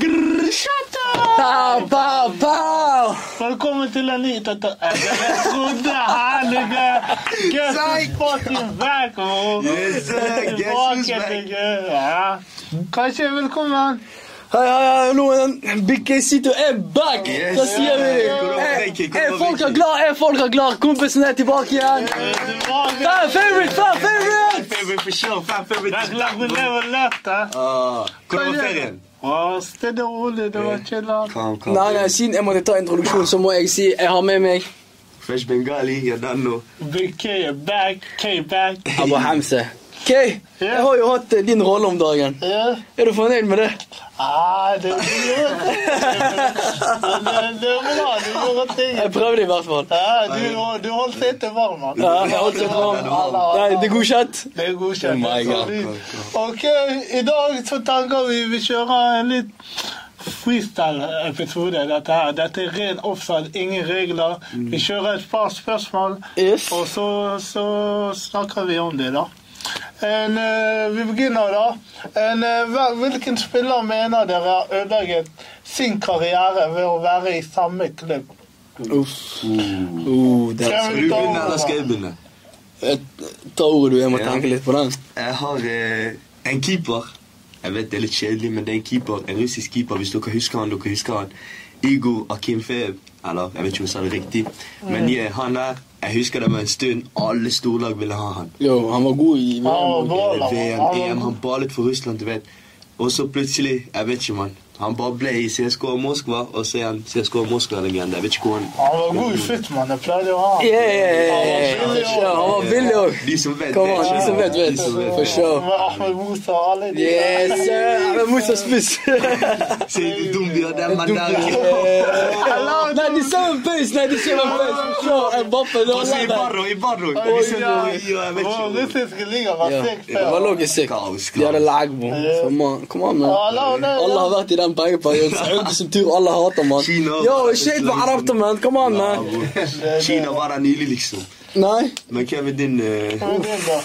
Grrr, shut up! Pow, pow, pow! Velkommen til en ny tata... Jeg trodde herlige Guess is fucking back, bro. Yes, sir. Guess Tilbake, who's back? nigga. Ja. Kanskje velkommen. Hei, hei, hei, nå er den Big K-Sito er back! Yes. Hva sier vi? Hvordan var Er, Viking? er Hvordan var folk er Viking? glad? Er folk er glad? Kompisen er tilbake igjen! Tilbake. Fan favorite, fan favorite! Favorite for sure. Fan favorite. Like, like we never left, eh? Ah, Hvordan var ferien? Å, Stille og rolig, det var. Kom, kom. Nei, nei, siden jeg måtte ta introduksjon, så må jeg si jeg har med meg Fresh Bengali, Yadano. Er back, K back. Abu Hamse. yeah. jeg har jo hatt eh, din rolle om dagen. Yeah. Er du fornøyd med det? Ah, det det jo det. Det- Det er bra, du gjorde ting. Jeg prøvde i hvert fall. Ja, du, du holdt setet varm. Ja, jeg holdt det varm. Nei, det er godkjent. Det er godkjent. Oh. Ok, i dag så tenker vi vi kjører en litt freestyle-episode. Dette her. Dette er ren offside, ingen regler. Vi kjører et par spørsmål, Yes. og så, så snakker vi om det, da. En, eh, vi begynner, da. En, eh, hvilken spiller mener dere har ødelegget sin karriere ved å være i samme klubb? Uff. Uh, det er Skal du begynne, eller skal jeg begynne? Jeg- Ta ordet du, jeg må Ja. tenke litt på den. Jeg har eh, en keeper. Jeg vet det er litt kjedelig, men det er en keeper, en russisk keeper. Hvis dere husker han, dere husker han. Igor Akimfeev. Eller, jeg vet ikke om jeg sa det riktig. Men yeah, han der, jeg husker det var en stund. Alle storlag ville ha han. Jo, han var god i VM. bra. VM, EM, han ballet for Russland, du vet. Og så plutselig, jeg vet ikke, mann. Han bare ble i CSKA Moskva, og så er han CSKA Moskva-legende. Jeg vet ikke hvor han Han var god i futt, mann. Jeg pleide å ha ham. Yeah, yeah, yeah, han var billig òg. De som vet, Kom an, de som vet, vet. De som vet. For sure. Med Ahmed Musa og alle de Yes, sir. Men Musa spiss. Se hvor dum de har den mannen der. de 97 en 97 pace. For sure. Mbappe, det var Ibarro, Ibarro. Ikke. russiske liga var Ja, det var logisk sick. De hadde kaos. lag, bro. Så man, kom an, man. Alle har vært i den pengeperioden. Saudi sin tur, alle hater man. Kina. Yo, shit på arabter, man. Come on, Ja, man. bro. Kina var der nylig, liksom. Nei. Men hvem er din eh, Hvem er det da?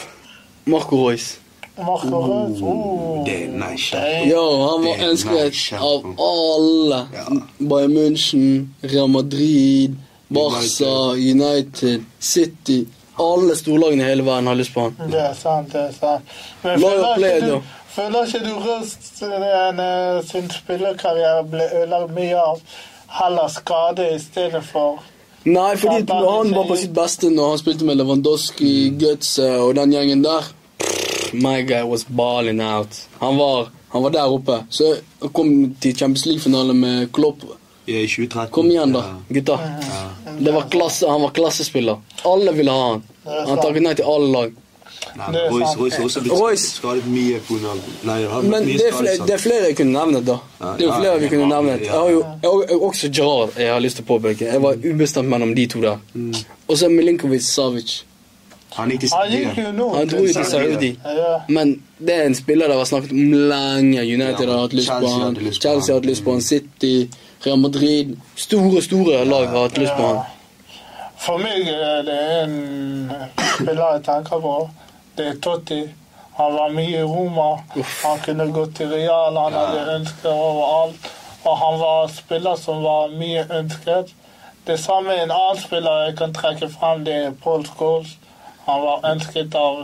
Marco Royce. Marco Reus. Oh. Det er nice. Damn. Yo, han var Det er ønsket nice, av bro. alle. Ja. Bayern München, Real Madrid, Barca, United, City. Alle storlagene i hele verden har lyst på han. Det er sant, det er sant. Men Loyal føler player, ikke da. du, føler ikke du Røst sin, eh, spillerkarriere ble ødelagt mye av heller skade i stedet for Nei, fordi når han var på sitt beste når han spilte med Lewandowski, Guts eh, og den gjengen der My guy was balling out. Han var, han var der oppe. Så jeg kom til Champions League-finale med Klopp. Ja, i 2013. Kom igjen, da, Ja. gutta. Det var klasse, Han var klassespiller. Alle ville ha han. Han takket nei til alle lag. Er Royce, skadet mye har Men det er, flere, det er flere jeg kunne nevnet, da. Det er jo flere vi kunne nevnet. Jeg har jo jeg, jeg, også Gerard jeg har lyst til å påpeke. Jeg var ubestemt mellom de to der. Mm. Og så Milinkovic Savic. Han gikk dro jo til Saudi. Men det er en spiller det har vært snakket om lenge. United har hatt lyst på han. Chelsea har hatt lyst på han. City, Real Madrid. Store, store lag har hatt lyst på han. For meg er det en spiller jeg tenker på. Det er Totti. Han var mye i Roma. Han kunne gå til Real. Han hadde ønsker overalt. Og han var spiller som var mye ønsket. Det samme en annen spiller jeg kan trekke frem, det er Paul Scholes. Han var ønsket av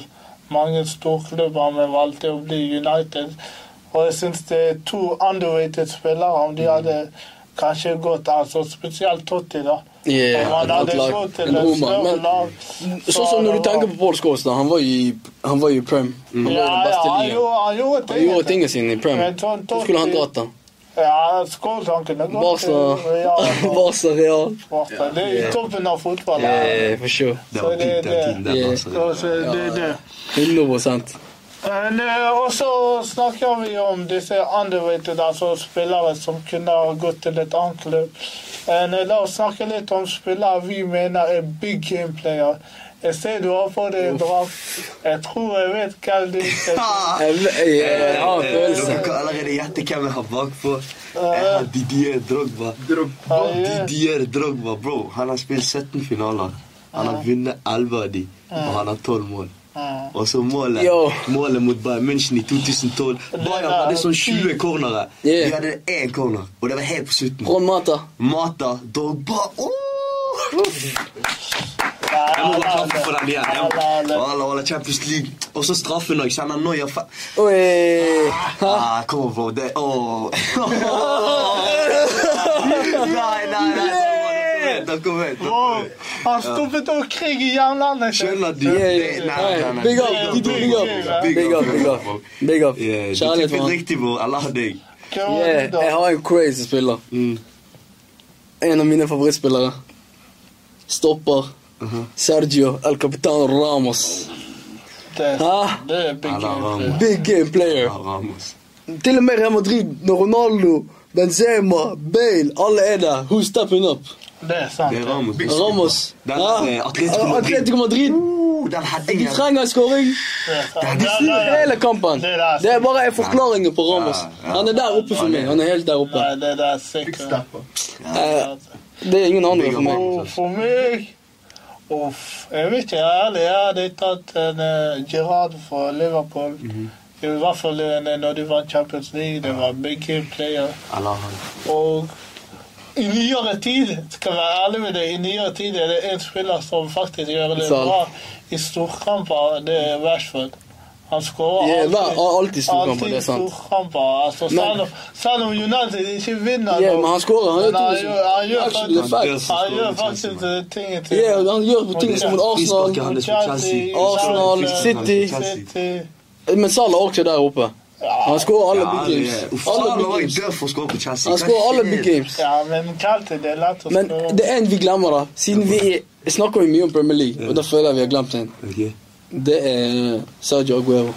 mange storklubber, men valgte å bli United. Og jeg syns det er to underrated spillere. Om de hadde kanskje gått altså Spesielt Totti, da. Yeah, Om han hadde gått til et større Men lag, sånn som når du tenker på Pål da. Han var jo i, han var i Prem. Han var jo Ja, den beste ja, ligaen. han gjorde Han gjorde tingene sine i Prem. Sånn Hvor skulle han dratt, da? Ja, han kunne gått Barca, til Barca Real. Barca. Det er i toppen av fotball. Yeah, for sure. Det var det- den tiden der. Altså. Så, så det er det. 100 Men, eh, Og så snakker vi om disse underrated, altså spillere som kunne ha gått til et annet klubb. Eh, La oss snakke litt om spillere vi mener er big game player. Jeg ser du har på deg en drakt. Jeg tror jeg vet hva du er. Jeg, jeg har en. Dere kan allerede gjette hvem jeg har bakpå. Jeg har Didier Drogba. Ja. Didier Drogba, bro. Han har spilt 17 finaler. Han har vunnet 11 av de, og han har 12 mål. Og så målet, målet mot Bayern München i 2012. Bayern hadde sånn 20 cornere. Yeah. Vi hadde én corner, og det var helt på slutten. Ron Mata. Mata, Dogba oh! Jeg må bare klappe for den igjen. ja, ja, ja. Alla, alla Champions League. Og så straffen òg. Kjenner noia fa... Ah, kom på. Det. Nei, nei, nei. Da kom jeg. Bro, han stoppet òg krig i hjemlandet. sitt. Skjønner du? Yeah, yeah. Nei. Big up, big up. Big up, big up. Big up. Yeah, Du Kjærlighet for han. riktig, bror. Allah deg. Yeah, jeg har en crazy spiller. Mm. En av mine favorittspillere. Stopper. Mhm. Sergio El Capitano Ramos. Det, det er big game. Big game player. Til og med Real Madrid, når Ronaldo, Benzema, Bale, alle er der. Who's stepping up? Det er sant. Det er Ramos. Ramos. Den er Atletico Madrid. Atletico Madrid. Uh, den De trenger en skåring. Hele kampen. Det er Det er bare en forklaring på Ramos. Han er der oppe for meg. Han er helt der oppe. Nei, det er sikkert. Eh, Det er ingen andre for meg. For meg Uff, jeg vet ikke, ærlig. Jeg hadde tatt en uh, Gerard for Liverpool. I hvert fall eh, når de vant Champions League. Det var big game player. Og i nyere tid, skal være ærlig med deg, i nyere tid er det en spiller som faktisk gjør det bra i storkamper. Det er Rashford. Han skårer Ja, hver- alltid storkamper, det er sant. storkamper. Altså, selv, Men- selv om United ikke vinner Ja, nå, men han skårer. Han han han gjør faktisk- han gjør faktisk ting til Ja, han gjør ting som mot Arsenal. Arsenal, City. City. Men Salah er også der oppe. Han skårer alle big games. Alle big. Han skårer alle big games. Ja, men det er lett å Men det er en vi glemmer, da. Siden vi snakker mye om Premier League, og da føler jeg vi har glemt en. Det er Sergio Aguero.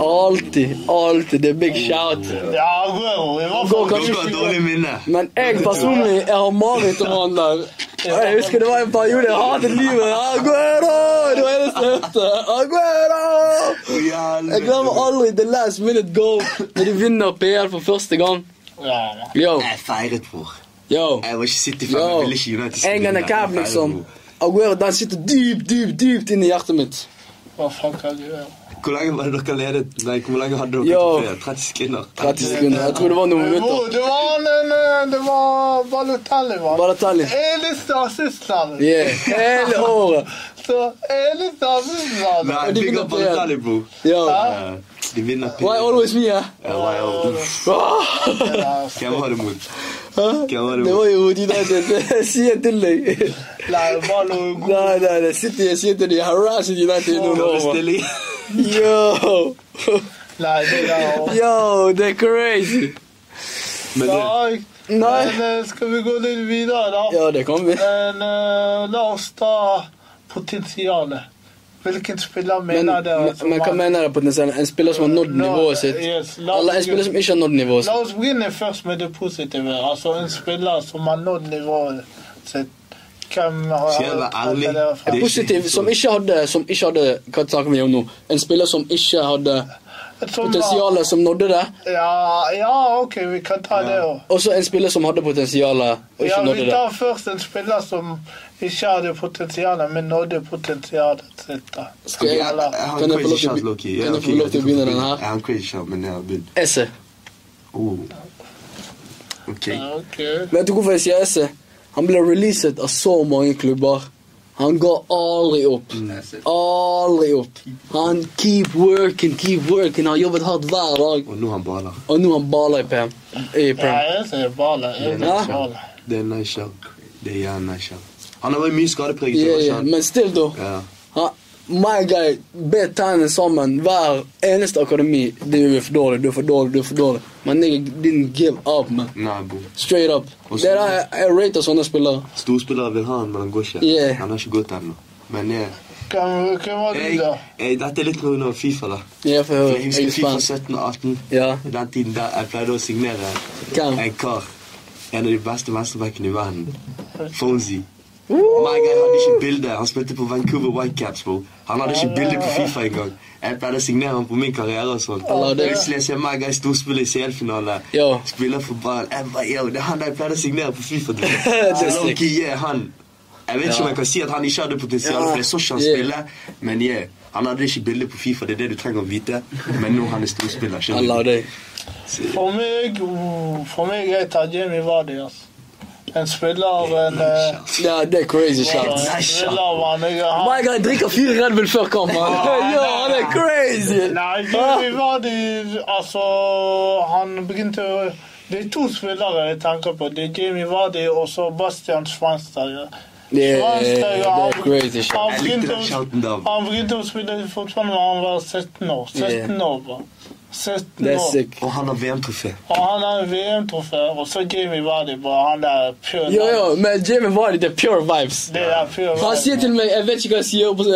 Alltid, alltid. Det er big shout. Ja, Aguero. I hvert fall. Men jeg personlig, jeg har mareritt om han der. Og Jeg husker det var en periode jeg hatet livet. Aguero! Det var det eneste jeg hørte. Aguero! Jeg glemmer aldri the last minute goal når de vinner PL for første gang. Ja, man. Yo, Jeg feiret, bror. yo. Jeg var ikke City-fan. Yo. Jeg ville ikke United En gang er spille. cap, Jeg liksom. feiret, bror. Aguero, den sitter dypt, dypt, dypt inni hjertet mitt. Hva faen kan du gjøre? Hvor lenge var det dere ledet? Nei, hvor lenge hadde dere til 30 sekunder? 30 sekunder. Jeg tror det var noen minutter. det var en, eh, Det var Balotelli, var Balotelli. Eneste assistlandet. Yeah, hele året. Så eneste sammen Nei, Og de big vinner up bro. Ja, De vinner PL. Why always me, yeah? Ja, why always- Ah! Hvem var det mot? Hvem var det Det mot? var jo United. Jeg sier til deg. Nei, er. Nei, nei, nei. City, jeg sier til deg. Harassed United stilling. Yo. Nei, det der Yo, det er crazy. Men det, Nei. Nei. Men eh, skal vi gå litt videre, da? Ja, det kan vi. Men uh, la oss ta potensialet. Hvilken spiller mener dere men, som men hva mener jeg potensialet? En spiller som har nådd nivået sitt? yes, Eller en spiller som ikke har nådd nivået sitt? La oss begynne først med det positive. Altså en spiller som har nådd nivået sitt. Hvem har ærlig? dere er Positiv, som ikke hadde, som ikke hadde Hva snakker vi om nå? En spiller som ikke hadde Som potensialet, som nådde det. Ja, ja, ok, vi kan ta det òg. Og så en spiller som hadde potensialet, og Ja, nådde det? Ja, vi det. tar først en spiller som ikke hadde potensialet, men nådde potensialet sitt. da. Skal jeg, jeg, jeg, kan jeg få lov til å kan jeg få lov til å begynne den her? Jeg har en crazy shot, men jeg har begynt. Esse. Oh. Vet du hvorfor jeg sier Esse? Han ble releaset av så mange klubber. Han går aldri opp. Aldri opp. Han keep working, keep working. Han har jobbet hardt hver dag. Og nå han baler. Og nå han baler i PM. I Ja, Prem. jeg ser ballen. Jeg Ja. ser ballen. Det er en nice shot. Det er jævlig nice shot. Han har vært mye skadepreget. Yeah, Yeah, yeah. Men still, da. Ja. Han, my guy be tennene sammen hver eneste akademi. Du er for dårlig, du er for dårlig, du er for dårlig. Men nigga didn't give up, man. Nei. Straight up. Det er jeg, jeg rater sånne spillere. Storspillere vil ha han, men han går ikke. Yeah. Han har ikke gått ennå. Men yeah. Hvem hvem var du, jeg, da? jeg, dette er litt noe under Fifa, da. Jeg for. Jeg Jeg husker er Fifa 17 og 18. Ja. Den tiden der jeg pleide å signere Hvem? en kar. En av de beste venstrebackene i verden. Fonzie. My guy hadde ikke bilde. Han spilte på Vancouver Whitecaps, bro. Han hadde ikke bilde på Fifa engang. Jeg pleide å signere han på min karriere og sånn. Allah, det- Plutselig ser jeg my guy storspille i CL-finale. Spiller for Bayern. Jeg bare, yo, det er han jeg pleide å signere på Fifa. Du. Så. Loki, yeah, han. Jeg vet ikke om jeg kan si at han ikke hadde potensial, for jeg så ikke han Yeah. spille. Men yeah, han hadde ikke bilde på Fifa, det er det du trenger å vite. Men nå han er storspiller. For meg, for meg er Tajemi Vardi, altså. En spiller, en uh, Ja, det er crazy shots. My God, drikker fire Red Bull før kamp, man. Ja, han er crazy. Nei, vi var de altså Han begynte å Det er to spillere jeg tenker på. Det er Jamie Vardy og så Bastian Schweinsteiger. Er, er han- crazy shout. Han begynte, å, han begynte å spille fotball da han var 17 år. 17 år. 17 er år. Og han har VM-trofé. Og han har VM-trofé, og så Jamie Vardy, bro. Han der pure Jo, jo, men Jamie Vardy, det er pure vibes. Det er pure Han sier til meg jeg vet ikke hva jeg skal gjøre på,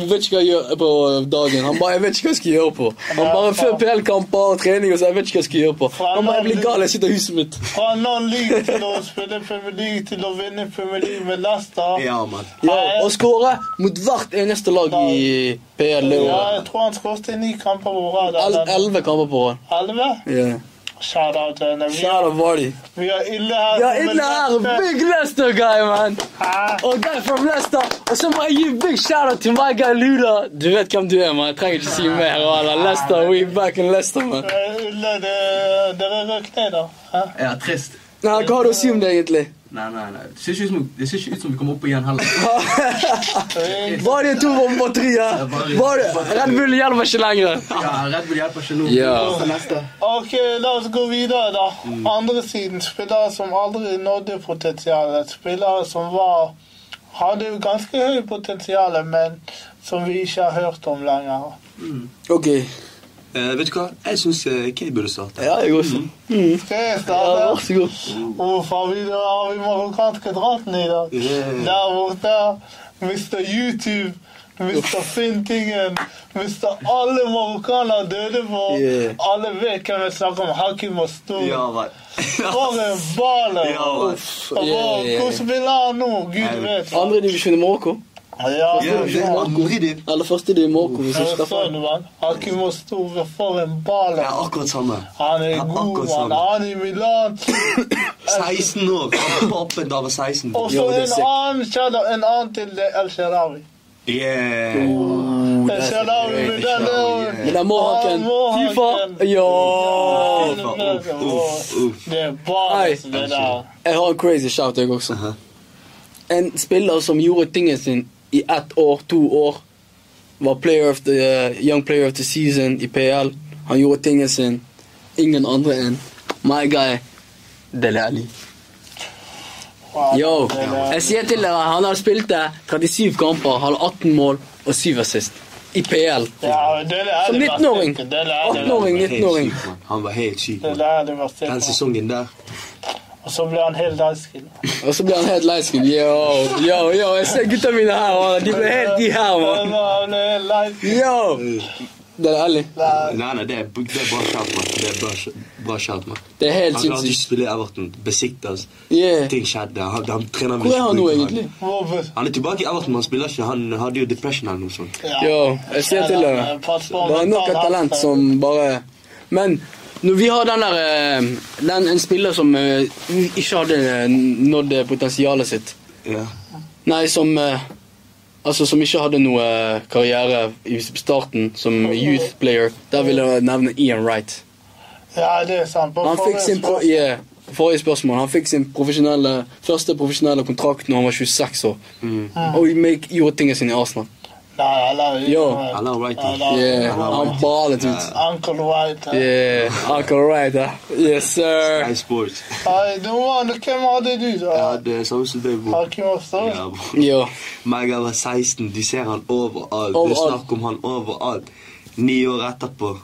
jeg vet ikke hva jeg gjør på dagen. Han bare jeg vet ikke hva jeg skal gjøre på. Han bare Før PL-kamper og trening og så jeg vet ikke hva jeg skal gjøre på. Han bare jeg blir gal, jeg sitter i huset mitt. Fra non-league til å spille Premier League til å vinne Premier League med Leicester. Ja, mann. Ja, og skåre mot hvert eneste lag i PL det Ja, jeg tror han skåret ni kamper på året. El- Elleve kamper på året. Elleve? Yeah. Shout out til henne. Vi, Shout out Vardy. vi er ille her. Ja, som ille her, big Leicester guy, man. Og guy from Leicester. Og så må jeg gi big shout-out til my guy Luda. Du vet hvem du er, man. Jeg trenger ikke si mer. Eller Leicester, we back in Leicester, man. Ulle, det- dere røk ned, da. Ja, trist. Nei, hva har du å si om det, egentlig? Nei, nei, nei. Det ser ikke ut som, det ser ikke ut som vi kommer opp igjen heller. Var det to på batteriet? Var det? Red Bull hjelper ikke lenger. Ja, Red Bull hjelper ikke nå. Ja. Ok, la oss gå videre, da. Andre siden, spillere som aldri nådde potensialet. Spillere som var Hadde jo ganske høyt potensial, men som vi ikke har hørt om lenger. Ok. Eh, vet du hva? Jeg syns uh, Kay burde starte. Ja, jeg også. Mm. Skal jeg Ja, starte? vær så god. Uff, har vi, har vi marokkanske draten i dag? Yeah. Der borte. Mr. YouTube. Mr. Fintingen. Mr. Alle marokkanere døde på. Yeah. Alle vet hvem jeg snakker om. Hakim og Stor. Ja. For en baller! Ja. Uff. Og Yeah, yeah. Spiller han nå? Gud vet. Andre divisjon i Marokko? Ja, det er Moridi. Eller første div i Marokko, hvis jeg ikke tar feil. Sånn, mann. Hakim Mastou, for en Det baller. er akkurat samme. Han er god, mann. Han er i Milan. 16 år. Han Poppen da var 16. Og så en annen, shout-out, en annen til det El Sharawi. Yeah. Oh, El that's Sharawi great. med den Men Mohaken. Ja, Mohaken. Fifa. Ja. Det er bare Nei. det der. Jeg har en crazy shout, jeg også. En spiller som gjorde tingen sin i ett år, to år, var player of the, uh, young player of the season i PL. Han gjorde tingen sin. Ingen andre enn my guy Dele Ali. Yo, jeg sier til dere, han har spilt det 37 kamper, har 18 mål og 7 assist i PL. Ja, Som 19-åring. verste. Det er det 18-åring. 19-åring. Han var helt syk. Den sesongen der. Og så ble han helt light-skin. Og så blir han helt leisken. Yo, yo, yo, jeg ser gutta mine her, man. de ble helt de her, man. Han ble helt light. Yo! Det er Nei, Nei, nei, det er, det er bra shout, mann. Det er bra, bra shout, mann. Det er helt Han klarte ikke å spille i Everton. Besiktas. Yeah. Ting skjedde. Han, han trener Hvor er han nå, egentlig? Han er tilbake i Everton, men han spiller ikke. Han hadde jo depression eller noe sånt. Ja. Yo, jeg sier til deg. Det er nok et talent som bare Men når vi har den der eh, den, En spiller som eh, ikke hadde eh, nådd potensialet sitt Ja. Nei, som Altså som ikke hadde noe karriere i starten som youth player, der vil jeg nevne Ian Wright. Ja, det er sant. På Han fikk sin pro spørsmål- yeah, Forrige spørsmål. Han fikk sin profesjonelle, første profesjonelle kontrakt når han var 26 år. Mm. Og make, gjorde tingene sine i Arsenal. Nei, eller Yo. Han er right, da. Eller- Yeah, han balet ut. Uncle White. ja. Yeah, Uncle Wright, ja. Yes, sir. Sky Sports. Nei, det var, hvem hadde du, Jeg da? hadde samme som deg, bro. Hakim Ostad? Ja, bro. Jo. Meg var 16. Du ser han overalt. Det Overalt. er snakk om han overalt. Ni år etterpå.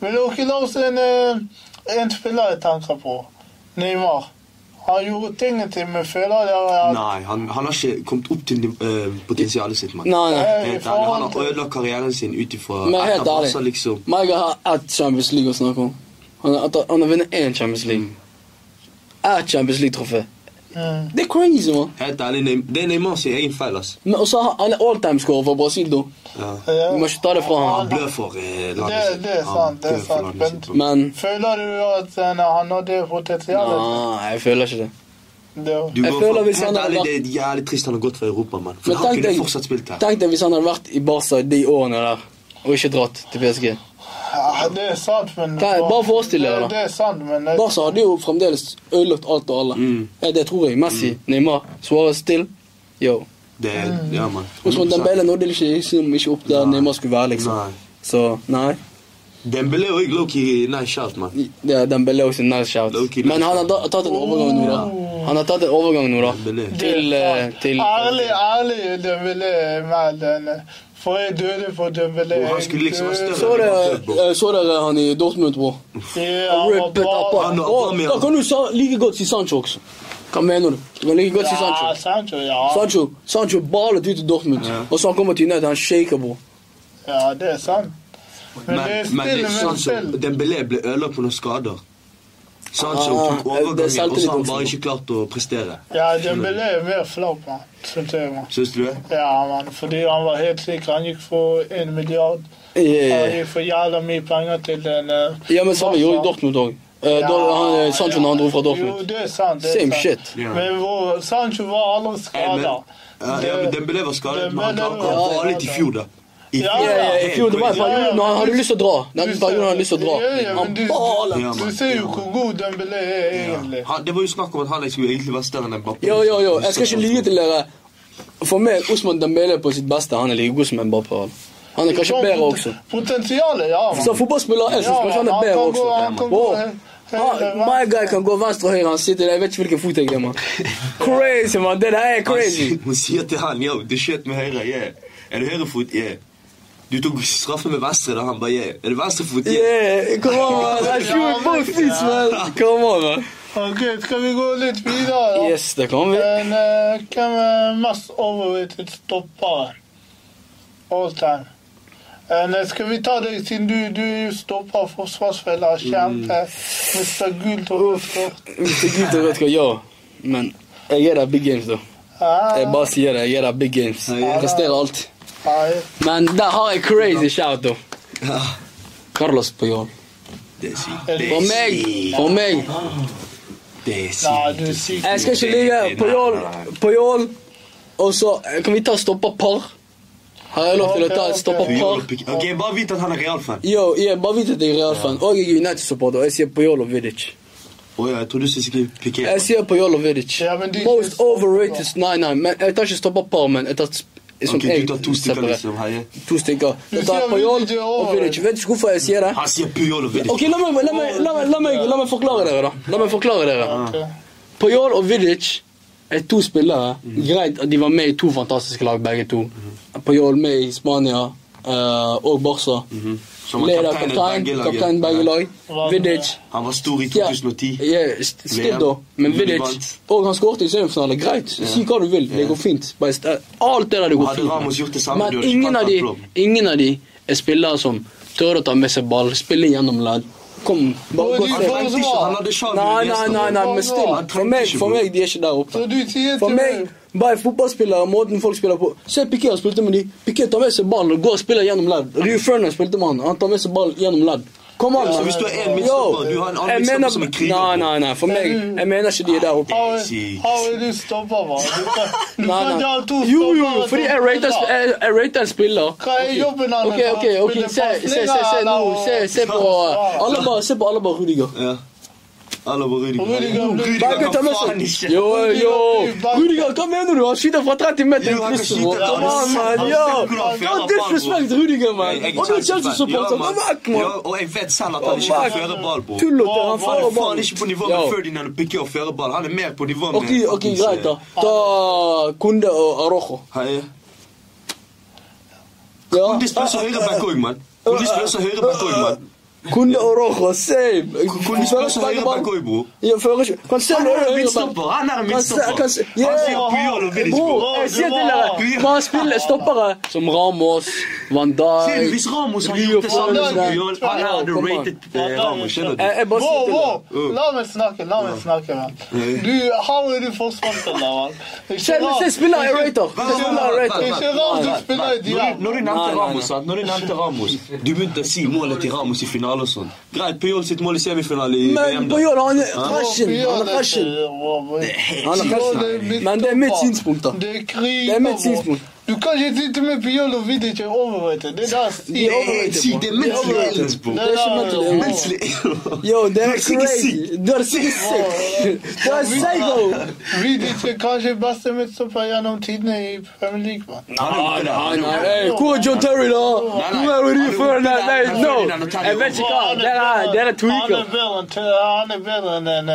Men dere la oss en, eh, en spiller jeg tenker på. Neymar. Han gjorde tingene til, men føler jeg. at Nei, han, han har ikke kommet opp til uh, potensialet sitt, Man. Nei, nei. eh, Helt Han har ødelagt karrieren sin ut ifra helt ærlig. Liksom. Maiga har ett Champions League å snakke om. Han har, han har vunnet én Champions League. Ett Champions League-trofé. Det er crazy, man. Helt ærlig, Det er Neymar sin egen feil, ass. Men også han er alltime-scorer for Brasil, da. Ja. Vi må ikke ta det fra Han han. blør for eh, landet Det- sitt. det er sant, det er sant, Men. Men Føler du at eh, han nådde potensialet? Nei, jeg føler ikke det. Det- Du Jeg går føler hvis han helt hadde ærlig, vært- det er jævlig trist han har gått fra Europa, mann. For Men han tenk kunne deg, fortsatt spilt her. tenk deg hvis han hadde vært i Barca de årene der, og ikke dratt til PSG. Ja, det er sant, men Kan- bare forestill deg. Det, det er sant, men jeg- Barca hadde jo fremdeles ødelagt alt og alle. Mm. Ja, det tror jeg. Messi, Neymar, Suárez still. Yo. Det er, ja, mann. den Dembele nådde ikke, liksom, ikke opp der Neymar skulle være, liksom. Nei. Så nei. Dembele er jo low-key nice shout, mann. Ja, den Dembele også nice shout. Low-key Men han har da- tatt en overgang nå, da. Han har tatt en overgang nå, da. Dembele. Til, uh, til Ærlig, ærlig, Dembélé er med denne. For jeg døde for Dembélé. Og han skulle liksom være større. Så dere, eh, så dere han i Dortmund, bror? Han. Han- han- Da kan du like godt si Sancho også. Hva mener du? Du kan like godt si Sancho. Sancho, ja. Sancho Sancho ballet ut i Dortmund, og så han kommer til United, han shaker, bror. Ja, det er sant. Men, det er stille, men stille, men. Dembele ble ødelagt på noen skader. Sancho Ah, tok er overgangen, og så har han bare ikke klart å prestere. Ja, Dembélé er mer flau, mann. Synes jeg, man. Syns du det? Ja, man. Fordi han var helt sikker. Han gikk for en milliard. Ja, Han ja, ja. gikk for jævla mye penger til den uh, Ja, men samme gjorde Dortmund òg. han, Sancho når han dro fra Dortmund. Jo, det er sant. Det er Same sant. shit. Yeah. Men hvor, Sancho var aldri skada. Ja, ja, Dembele var skadet, men han klarte å ha litt i fjor, da. I Ja, Ja, ja, I fjor det var en periode når han hadde lyst til å dra. Den perioden han lyst til å dra. Ja, ja, Han du- baler. Ja, Du ser jo hvor god Dembélé er egentlig. Det var jo snakk om at han skulle egentlig være større enn Mbappé. Jo, jo, jo. Jeg skal ikke lyve til dere. For meg, Osman Dembélé på sitt beste. Han er like god som Mbappé. Han er kanskje bedre også. Potensialet, ja. man. Som fotballspiller jeg synes kanskje han er bedre kan gå- også. han kan gå he- My guy kan gå venstre og høyre. Han sitter der. Jeg vet ikke hvilken fot jeg er. Crazy, man. Det der er crazy. Hun sier til han yo, du skjøt med høyre, yeah. Er det høyrefot? Yeah. Du tok straffe med venstre, da han bare yeah. Er det venstrefot? Yeah. Yeah, come on, man. Ok, skal vi gå litt videre? da? Yes, det kan vi. Men uh, hvem er mest overrated stopper? All time. Eh, skal vi ta deg, siden du, du er stopper, forsvarsspiller, kjempe, Mr. Gult og rødt kort. Er gult og rødt kort, ja. Men jeg er der big games, da. Ah, Jeg bare sier det. Jeg er der big games. Jeg presterer alltid. Men der har jeg crazy shout, da. Carlos Puyol. For meg, for meg. Jeg skal ikke ligge Puyol, Puyol Og så eh, kan vi ta stopperpar. Har jeg lov til å ta et stopperpar? Okay, Ok, bare vit at han er Real-fan. Yo, bare vit at jeg er Real-fan. Og jeg er United-supporter. og Jeg sier Puyol og Vidic. Oh, ja, jeg trodde du skulle skrive Piqué. Jeg sier Puyol og Vidic. Most overrated Nei, nei, men jeg tar ikke stopperpar, men jeg tar sp- okay, Ok, du tar to stykker, liksom. Hei. To stykker. Du Jeg tar er og. Vidic. Vet du hvorfor jeg sier det? Han sier Pajol og Vidic. Ok, la meg, la, meg, la, meg, la, meg, la meg forklare dere, da. La meg forklare dere. Ok. Pajol og Vidic er to spillere. Greit at de var med i to fantastiske lag, begge to. Pajol med i Spania og Barca. Mhm. Som var Leder kaptein i kaptein, begge lag, lag. Vidic Han var stor i 2010. ja, yeah, still da. Men Vidic. Og han skåret i semifinale. Greit, si hva du vil. Det går fint. Alt det der det går Hadde fint. Ramos gjort det samme, Men ingen av, de, ingen av de er spillere som tør å ta med seg ball, spille gjennom ledd. Kom, bare gå til Nei, nei, nei, nei, men still. For meg, for meg de er ikke der oppe. For meg bare fotballspillere, måten folk spiller på Se Piqué har spilt med de. Piqué tar med seg ballen og går og spiller gjennom ledd. Rio Ferdinand spilte med han. Han tar med seg ball gjennom ledd. Kom an, Ja, så hvis du er en midtstopper, du har en annen midtstopper som er kriger, Nei, nei, nei. For meg, jeg mener ikke de er der oppe. Har du stoppa, mann? Du kan, du Nei, kan nei. ikke ha Jo, jo, fordi jeg rater, spiller. jeg, jeg rater en spiller. Hva er jobben hans? Ok, ok, okay. se, se, se, se nå, se, se på alle bare, se på alle bare Rudiger. Ja. Alle var Rudiger. Rudiger ble- Rudiger Begge tar kan med faen seg ikke. Jo, jo! Rudiger- Rudiger, hva mener du? Han skyter fra 30 meter Jo, i han kan krysset. skyte, Kom han an, ser- man! han Ja! ser hvordan han Ja, fører disrespect ball, Rudiger, man! Jeg- jeg er Og du er Chelsea-fan. Chelsea-supporter, Ja, gå vekk, Ja, man! og jeg vet selv at han ikke kan føre ball, bro. Tullete, han Han fører er faen ball. ikke på nivå Ja. med Ferdinand og Piqué og fører ball. Han er mer på nivå med Ok, ok, greit da. Ta Kunde og Arojo. Hei. Ja. De spiller så høyreback òg, mann. De spiller så høyreback òg, mann. Kunde og Arojo, same! Kunne de spille så høyreback òg, bro? Ja, fører ikke Kan se Han når er du er midtstopper. Han er Kan se, midtstopper. kan se, Han sier Puyol og Vidic, Bro, bro. jeg sier til dere, man spiller stoppere som Ramos, Van Ser du, Dijk hvis Ramos hadde Rio gjort det han er Ferdinand. Puyol, han Ja, hadde kom an. rated Som Ramos, skjønner du? Jeg, jeg han Wow, sier til wow. dere. La meg snakke, la meg snakke. Du, how er du forsvarsspiller? Ikke Se, rart- se spiller jeg ikke- rater. Se spiller jeg rater. Ikke rart du spiller i Når du, Diab. Sånn. Greit, Puyol sitt mål i semifinale i Men VM. da. Puyol, han er fashion. Han er fashion. Han er fashion. Men det er mitt synspunkt, da. Det er mitt synspunkt. Du kan ikke sitte med Puyol og vite ikke overrated. Det er der De er sier overrated, Si, det er bro. De er mentally overrated. illness, bro. Det er ikke mentally illness. Mentally ill. Yo, det Du er er sikkert crazy. syk. Du er sikkert sick. Du er psycho. Vidic er kanskje beste midtstopper gjennom tidene i Premier League. man. Nei, nei, nei. Hey, Hvor er John Terry, da? Hvor er du før? Nei, nei, no. Jeg vet ikke hva. Dere dere Han tweaker. er bedre enn Te- Han er bedre enn en,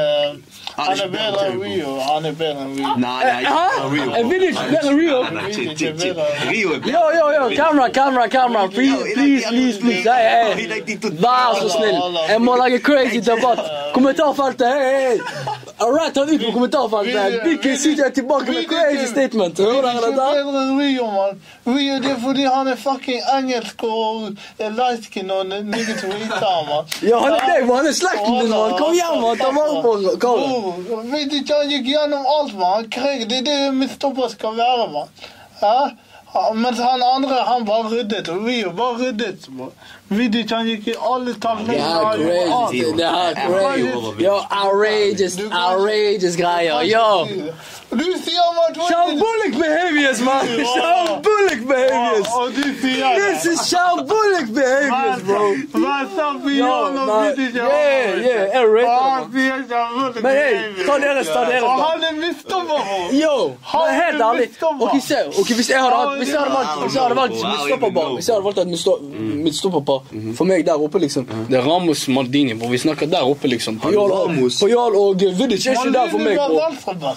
eh, Han er bedre enn Rio. Han er bedre enn Rio. Nei, nei, Hæ? Rio. Er Vidic bedre enn Rio? Nei, nei, chill, chill, chill. Rio er Yo, yo, yo, camera, camera, camera. Please, please, please, please. Hey, hey. Vær så snill. Jeg må lage crazy debatt. Kommentarfeltet, hey, hey. Alright, han ut på kommentarfeltet. Big CJ er tilbake med crazy statement. Hører dere er dette? bedre enn Rio, mann. Rio det er fordi han er fucking engelsk og er light skin og negativ hvita, mann. Ja, han er deg. Han er slekten din, man. Kom igjen, man. Ta vare på. Bro, Vet ikke, han gikk gjennom alt, mann. Det er det midtstopper skal være, mann. Ja? Mens han andre, han bare ryddet. og Rio bare ryddet. bro. Vidic, han gikk i alle taklinger. Det her crazy. Yo, outrageous, outrageous greier. Yo. Du sier han var Shambolic behaviors, man. Shambolic behaviors. Og du sier This is shambolic behaviors, bro. Hva sa Yo, Pion og. Vidic? Yeah, yeah, jeg rater Men hey, ta dere ta dere Og han er midtstopper, bro. Yo, men helt er ærlig. Ok, se. Hvis jeg hadde hatt Hvis jeg hadde valgt Hvis jeg hadde valgt Wow, midtstopperpar Midtsto- midtstopperpar For meg der oppe, liksom Det er Ramos Maldini, bro. Vi snakker der oppe, liksom. Puyol og. Puyol og Vidic er ikke der for meg,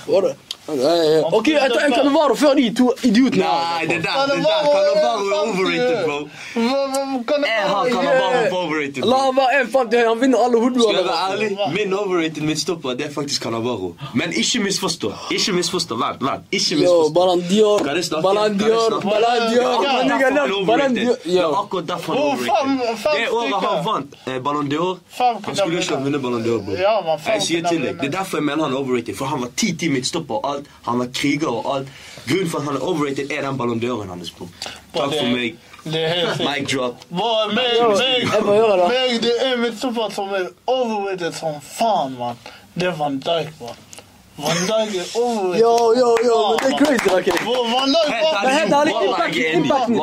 bro. Er. Ok, jeg tar en Cannavaro før de to idiotene. Nei, det der, det der Cannavaro er overrated, bro. Jeg har Cannavaro på overrated. La han være en fant, han vinner alle Skal jeg være ærlig, min overrated midtstopper det er faktisk Cannavaro. Men ikke misforstå. Ikke misforstå. Vent, vent. Ikke misforstå. Balan Dior, Kan jeg snakke? Kan jeg snakke? Balan Dior. Ja, Men Derfor nigga, han er look, Balan overrated. Dior. Det er akkurat derfor han er overrated. Det året han vant eh, Ballon d'Or, han skulle ikke ha vunnet Ballon d'Or, bro. Jeg sier til deg. Det er derfor jeg mener han er overrated. For han var ti-ti midtstopper alt. Han var kriger og alt. Grunnen for at han er overrated, er den Ballon d'Oren hans, på. Takk for meg. Mic drop. Bro, meg, meg, meg, det er midtstopper som er overrated som faen, mann. Det er Van Dijk, mann. Van Dijk er overrated. Yo, yo, yo, men det er crazy, Helt var Men helt ærlig, impacten, impacten,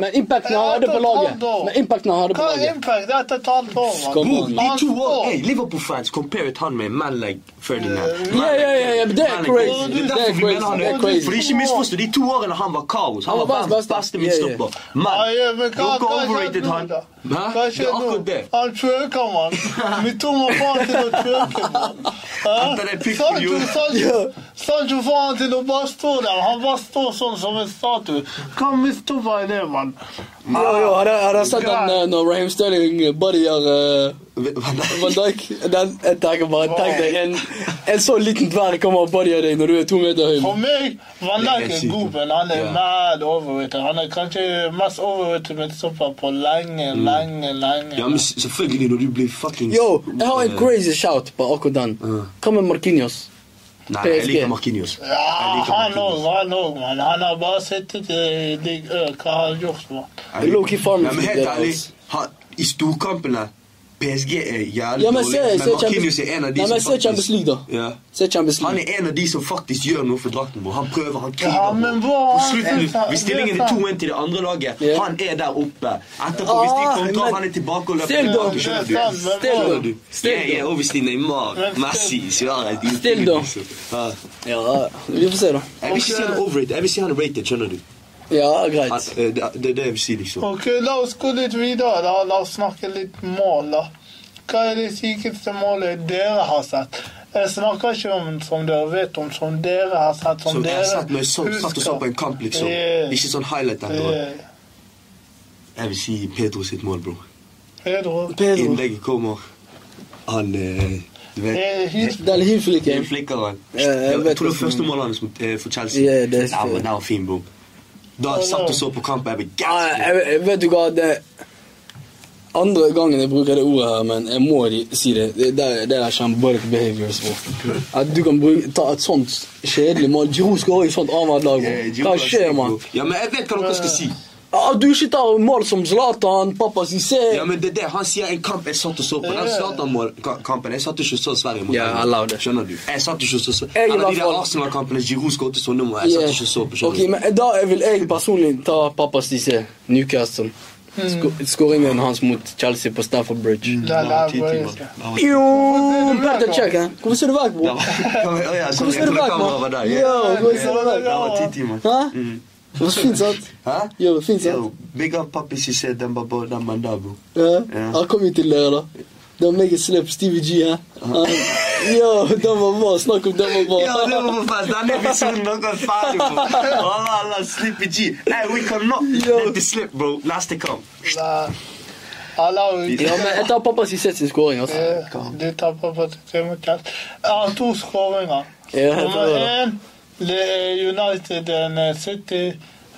men impacten, han hadde på laget. Men impacten han hadde på Hva er laget. impact? Det er et halvt år, mann. Kom Bro, to år, hey, Liverpool-fans comparet han med man like Ferdinand. Ja, ja, yeah, yeah, like- yeah, men det er crazy. Det er crazy. For ikke misforstå, de to årene han var kaos. Han var verdens beste midtstopper. Man, Ja, ja, men dere overrated han. Da? Hæ? Hva Det er skjer nå? akkurat det. Han twerker, mann. Vi tok meg faen til å twerke, mann. Hæ? Etter det pikken Sancho, gjorde. Sancho, Sancho får han til å bare stå der. Han bare står sånn som en statue. Hva mistopper er det, mann? Jo, jo, har dere- har dere sett den eh, når Raheem Sterling bodyer uh, Van Dijk? Den, jeg tenker bare, tenk deg, en, en så liten dverg kommer og bodyer deg når du er to meter høy. For meg, Van Dijk er god, men han er mad overrated. Han er kanskje mest overrated midtstopper på lenge, lenge, lenge. Ja, men selvfølgelig når du blir fucking Yo, jeg har en crazy shout på akkurat den. Hva med Marquinhos? Nei, jeg liker Marquinhos. Ja, liker han òg, han òg, mann. Han har bare sittet i Ligue Ø. Hva har han gjort, men helt ærlig, altså. i storkampene PSG er jævlig Ja, men se, dårlig, men Marquinhos er en av de men som se Champions League, da. Ja. Se Champions Han er en av de som faktisk gjør noe for drakten. vår. Han prøver, han kriger. Ja, men hva? På slutten, er Hvis stillingen er er 2-1 til det andre laget, Ja. han er der oppe. Etterpå, hvis de Ah, kontrer, han er tilbake og løper Still, tilbake. da. Skjønner er du? Still, da. Still, Ja, ja, og Neymar, Messi, Suárez Still, da. Ja. Vi får se, da. Jeg vil ikke si han er overrated, jeg vil si han er rated, skjønner du? Ja, greit. eh, det, det det jeg vil si, liksom. Ok, La oss gå litt videre. da. La oss snakke litt mål. da. Hva er det sykeste målet dere har sett? Jeg snakker ikke om som dere vet om, som dere har sett. Som, Som dere har sett når jeg så, satt og så på en kamp, liksom. Yeah. Ikke sånn highlight etterpå. Yeah. Jeg vil si Pedro sitt mål, bro. Pedro. Pedro. Innlegget kommer. Han eh, Du vet Det er hilflikken. Jeg Jeg, tror det er var første målet hans eh, for Chelsea. Ja, det er det var fin, bro. Da jeg satt og så på kamp, jeg ble gassed. vet du hva, det andre gangen jeg bruker det ordet her, men jeg må si det. Det, det, det er shambolic behaviors. Bro. At du kan bruke, ta et sånt kjedelig mål. Giroud skal ha i sånt annethvert lag. Bro. Hva skjer, mann? Ja, men jeg vet hva dere skal si. Ah, du ikke tar mål som Zlatan, pappa Cissé Ja, men det er det. Han sier en kamp jeg satt og så på. Den Zlatan-kampen Jeg satt ikke og så Sverige mot Ja, det. Skjønner du? Jeg satt ikke og så i Eller de der Arsenal-kampene Giroud skåret sånne mål. Jeg satt ikke og så på. Ok, skjønner du? men Da vil jeg personlig ta pappa Cissé, Newcastle. Sko skåringen hans mot Chelsea på Stafford Bridge. Er var- Jo, Bertha check? Hvorfor ser du vekk, bror? ja, Hvorfor ser du vekk. Yo, hvorfor ser du vekk? Det var fint, sant? Hæ? Jo, fint, sant? Yo, big up papi Cissé, den var den mandabo. Ja. Ja. Han kom jo til dere, da. Det var meg og Slip, Stevie G, hæ? Jo, Yo, den var bra. Snakk om den var bra. Ja, det var bra, fast Den episoden dere er ferdig på. Allah, Allah, Slippy G. Hey, we cannot Yo. let this slip, bro. Last to come. Nah. Allah, Ja, men jeg tar pappa Cissé sin skåring, altså. Eh, De tapper på skåring. Jeg har to skåringer. Ja, jeg Nummer én det United and eh, City.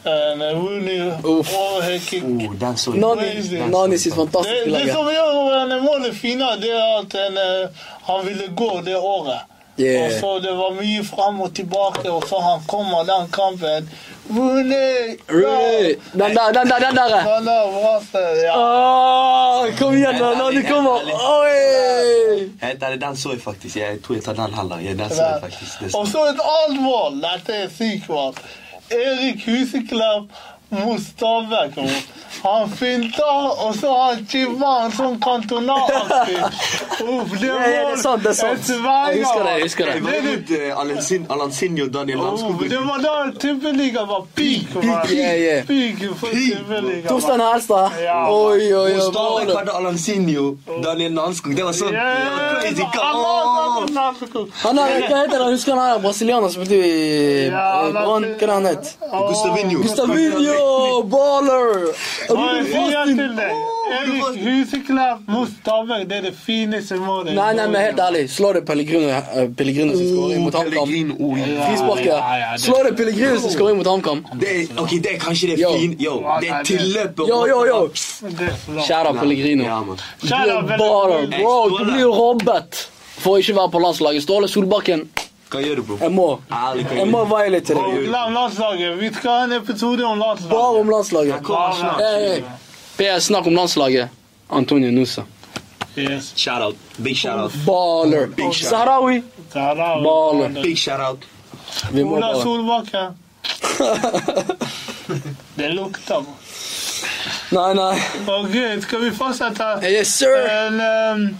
En Rooney Uff. Oh, den så. Nani, sitt Det, fantastiske det lag. som gjør en målet finere, det er at eh, han ville gå det året. Yeah. Og så Det var mye fram og tilbake, og så han kommer den kampen. Rooney! Rooney. Den der, den der, den der. Er ja. Åh, kom igjen, da. du kommer. Oi! Den, den så jeg faktisk. Jeg tror jeg tar den heller. Jeg, den så jeg faktisk. Og så et annet mål. Dette er sykt mann. Erik Huseklepp Stabæk. Han finter, og så har han han sånn kantonaraktig. Uff, det Ja, ja, det er sant, det er sant. Jeg husker det, jeg husker det. Jeg var litt uh, Alansin, Alansinho og Daniel Oh, det var da tippeligaen var peak. Peak for tippeligaen. Torstein Helstad. Oi, oi, oi. Stabæk hadde Alansinho, Daniel Landskog. Det var sånn Yeah, det crazy. han sånn er, hva heter han? Husker han her brasilianer som bodde i eh, Brann? Hva het han? Gustavinho. Gustavinho! Baller! Huseklepp mot Stabæk, det er det fineste målet. Nei, nei, men helt ærlig. Slå det Pellegrino, som Pellegrino sin skåring mot HamKam. Frisparket. Ja, ja, det- Slå det Pellegrino sin skåring mot HamKam. Det er, ok, det er kanskje det Yo. fine Yo, det er tilløpet. Yo, yo, yo. Kjære Pellegrino. Du er baller, bro. Du blir robbet for å ikke være på landslaget. Ståle Solbakken, Hva gjør du, bro? jeg må. Ærlig, Jeg må du? litt til deg. glem landslaget. Vi skal ha en episode om landslaget. Bare om landslaget. Hey, hey. PS, snakk om landslaget. Antonio Nusa. Yes. Shout out. Big shout out. Baller. Big shout Sahrawi. Sahrawi. er Baller. Big shout out. Vi må Ola Solbakken. Det lukter. bro. Nei, nei. Ok, skal vi fortsette? Yes, sir. En, um,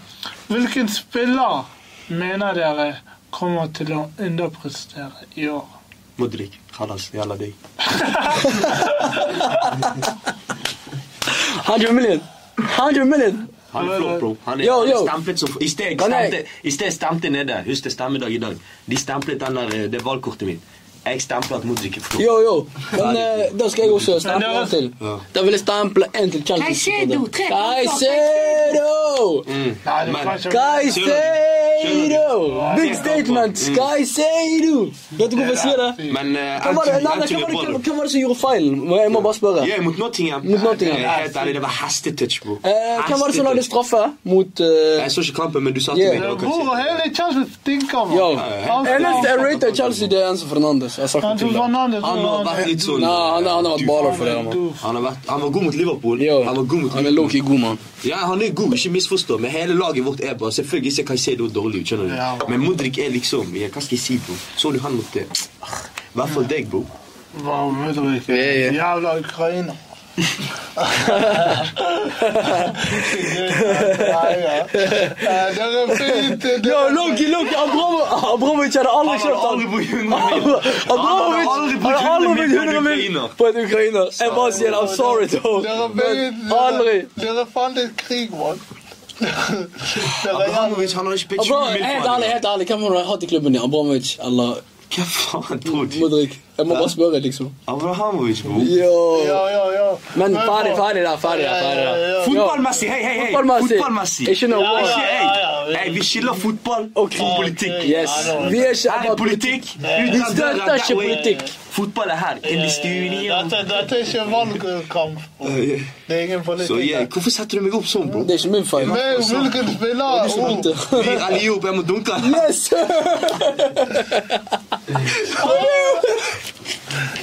hvilken spiller mener dere kommer til å underprestere i år? Modric. Halas, Jalla deg. 100 million. 100 million. Han er flott, bro. Han er Yo, yo. som I sted stemte nede. Husk det stemmedag i dag. De stemplet den der, eh, det valgkortet mitt. Jeg stempler at Modric er flott. Yo, yo. Men eh, da skal jeg også stemple en til. Ja. Da vil jeg stemple en til Chelsea. Caicedo, tre kamper. Caicedo! Mm. Nei, det Men- kan ikke Caicedo! Big Mm. statement! Caicedo! Vet du hvorfor jeg sier det? Men uh, Hvem var det, nei, nei, hvem var det, hvem- hvem var det som gjorde feilen? Jeg må bare spørre. Ja, mot Nottingham. Mot Nottingham. Eh, Helt ærlig, det var hestetouch, bro. Eh, hvem var det som lagde Hestetouch. straffe mot eh, Jeg så ikke kampen, men du sa til Yeah. meg det var Hvor kanskje- hele Chelsea stinker, man. Yo. Han- Eneste jeg rater Chelsea, det er Enzo Fernandes. Jeg har. Fernandes, Han har vært litt sånn Nei, han, han har vært baller for det. Han, vært, han var god mot Liverpool. Han var god mot han er lowkey god, mann. Ja, han er god, ikke misforstå, men hele laget vårt er bra. Selvfølgelig ser Caicedo dårlig ut, skjønner du. Ja. Men Modric er liksom ja, Hva skal jeg si, bro? Så du han mot det? I hvert fall deg, bro. Wow, Mudrik. Ja, ja. Jævla Ukraina. Nei, ja. Eh, Det er fint. det- Yo, Loki, Loki, Abramovic Abramovic hadde aldri Han kjøpt hadde aldri han. brukt 100 millioner. Abramovic Han hadde aldri hadde brukt aldri 100 brukt 100 millioner millioner på en ukrainer. Jeg bare sier det, I'm sorry, though. Dere Men vet- aldri. Dere fant et krig, mann. Dere Abramovic, han har ikke pitchet Abra, 20 mil helt for ærlig, han. helt ærlig, hvem har du hatt i klubben din? Abramovic eller Hva faen tror du? Modric? Jeg må bare spørre, liksom. Abrahamovic, bro. Ja, ja, ja. Men ferdig, ferdig der, ferdig der. ferdig der. Fotballmessig, hei, hei, hei! Fotballmessig. Ikke noe Ja, ja, ja, ja. hei. Vi skiller fotball og politikk. Yes. Vi er ikke Her er politikk. Vi støtter ikke politikk. Fotball er her. In stuen. Dette, dette er ikke valgkamp. Det er ingen Så politikk. yeah, hvorfor setter du meg opp sånn, bro? Det er ikke min feil. Men hvilken spiller Vi er alle jobb, jeg må dunke. Yes!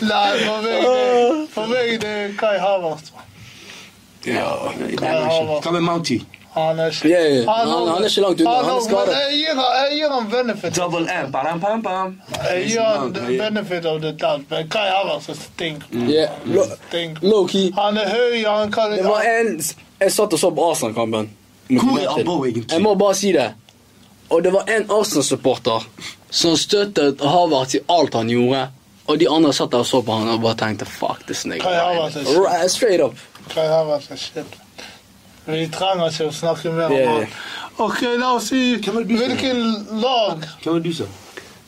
Nei, for meg det, for meg det er Kai Havertz. man. Ja, det er Kai det ikke. Havertz. Hva med Mounty? Han er ikke Ja, ja, ja. Han- han er ikke langt unna, han er men skadet. Jeg gir han- jeg gir han benefit. Double M, bam, bam, bam. Jeg gir han benefit of the doubt, men Kai Havertz er stink. Yeah. Lo- Stink. Low key. Han er høy, han kan Det var en Jeg satt og så på Arsenal-kampen. mot Hvor er United. Abo egentlig? Jeg må bare si det. Og det var en Arsenal-supporter som støttet Havertz i alt han gjorde. Og de andre satt der og så på han og bare tenkte fuck this nigga. Right, straight up. Vi trenger ikke å snakke mer om Yeah. Ok, la oss si Hvem er du som- hvilken lag Hva var det du sa?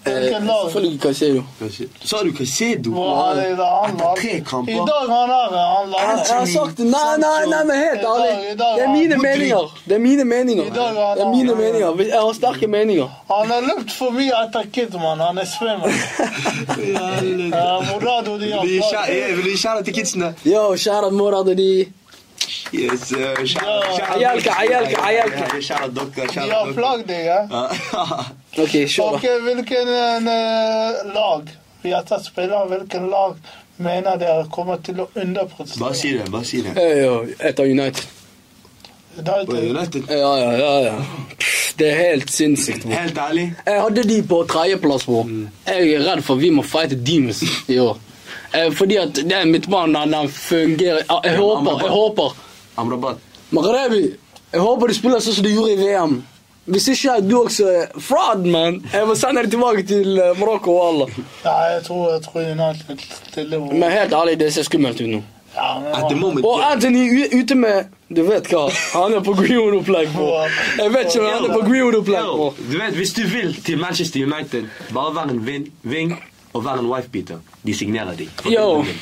Hvilken Eh, lag? Selvfølgelig Caicedo. Hva sier- Sa du Casedo? hvor han er der han Etter tre var? kamper. I dag han er han Jeg, jeg har lander. sagt det. Nei, nei, nei, men helt I dag- ærlig. i dag Det er har- mine Modric. meninger. Det er mine meninger. I dag har Det er han- mine meninger. Jeg har sterke meninger. Han har løpt for mye etter Kidman. Han er svimmel. Ja, Morado de har Vil du gi shout- eh, vil du gi shout-out til kidsene? Yo, shout-out Morad og de. Yes, sir. Shout- Ja. shout-out- Ayalka, Ayalka, Ayalka. Ja, Shout-out dere, De ja. Ja. Ok, kjør da. da. hvilken eh, lag Vi har tatt spillere. Hvilken lag mener dere kommer til å underprestere? Bare si det, bare si det. Hey, yo, etter United. United. Og United, Ja, ja, ja. ja. Pff, Det er helt sinnssykt. bro. helt ærlig, Jeg hadde de på tredjeplass, bror. Jeg er redd for vi må fighte Demons i år. Eh, fordi at den midtbanen den- fungerer Ja, Jeg håper, jeg håper. Amrabat. Maghrebi, jeg håper de spiller sånn som de gjorde i VM. Hvis ikke er du også er fraud, man. Jeg må sende deg tilbake til eh, Marokko og Allah. Ja, jeg tror, jeg tror United stiller hvor Men helt ærlig, det ser skummelt ut nå. ja, men, At the moment, Og Anthony ute med Du vet hva? Han er på Greenwood-opplegg. Jeg vet ikke om han er på Greenwood-opplegg, du vet, Hvis du vil til Manchester United, bare vær en vin, ving og vær en wife-beater. De signerer deg. Yo, det,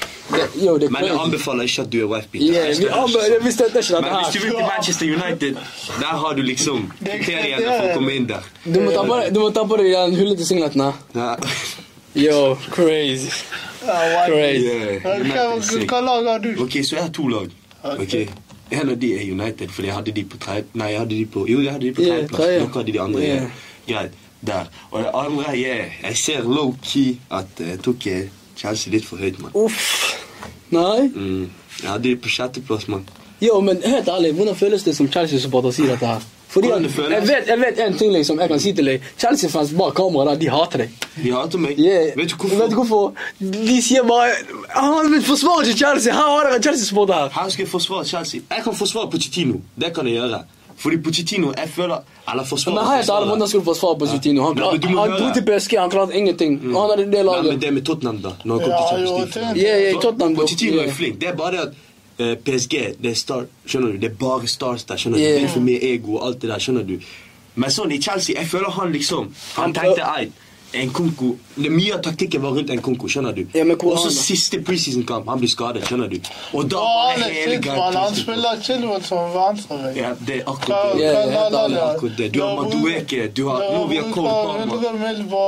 yo, det er Men jeg anbefaler ikke at du er wifebeater. Yeah, Jeg vi, støtter ikke Men hvis du vil til Manchester United, der har du liksom Det er kriteriene for å komme inn der. Du må ta på deg- du må ta på deg den hullete singleten her. Ja. Yo, crazy. Crazy. Yeah, Hva, lag har du? Ok, så jeg har to lag. Ok. Ok. En av de er United, fordi jeg hadde de på tredje... Nei, jeg hadde de på... Jo, jeg hadde de på tredjeplass. Yeah, Noe hadde de andre. Yeah. Greit. Der. Og det andre er... Jeg ser low-key at jeg tok eh, Chelsea litt for høyt, mann. Nei? Mm. Jeg hadde de på sjetteplass, mann. Jo, men helt ærlig, hvordan føles det som Chelsea-supporter å si dette her? Fordi det jeg vet, jeg vet en ting liksom, jeg kan si til deg. Chelsea-fans bak kamera der, de hater deg. De hater meg. Yeah. Vet du hvorfor? Vet du hvorfor? De sier bare Han vil forsvare ikke Chelsea! Her har dere en Chelsea-supporter her! Her skal jeg forsvare Chelsea. Jeg kan forsvare Pochettino. Det kan jeg gjøre. Fordi Pochettino, jeg føler Eller forsvare Men helt ærlig, hvordan skal du forsvare Pochettino? Han, Nei, men han dro til PSG, han klarte ingenting. Mm. han er det Nei, men det med Tottenham, da. Når han kom Ja, til Champions League. Ja, Yeah, yeah, Tottenham. Pochettino er flink. Det er bare det at uh, PSG det er star, Skjønner du? Det er bare stars der. skjønner Yeah. du? Det er for mye ego og alt det der. skjønner du? Men sånn i Chelsea, jeg føler han liksom Han Han tenkte ei, en konko det, Mye av taktikken var rundt en konko, skjønner du? Ja, og så er siste preseason-kamp, han blir skadet, skjønner du? Og da var det han er hele greia. Han spiller Chilwell som vanskelig. Ja, det er akkurat det. Ja, hva ja, lag helt har ærlig, de? akkurat det. Du har Madueke, du har- nå vi har Cole Palmer. 100 mil på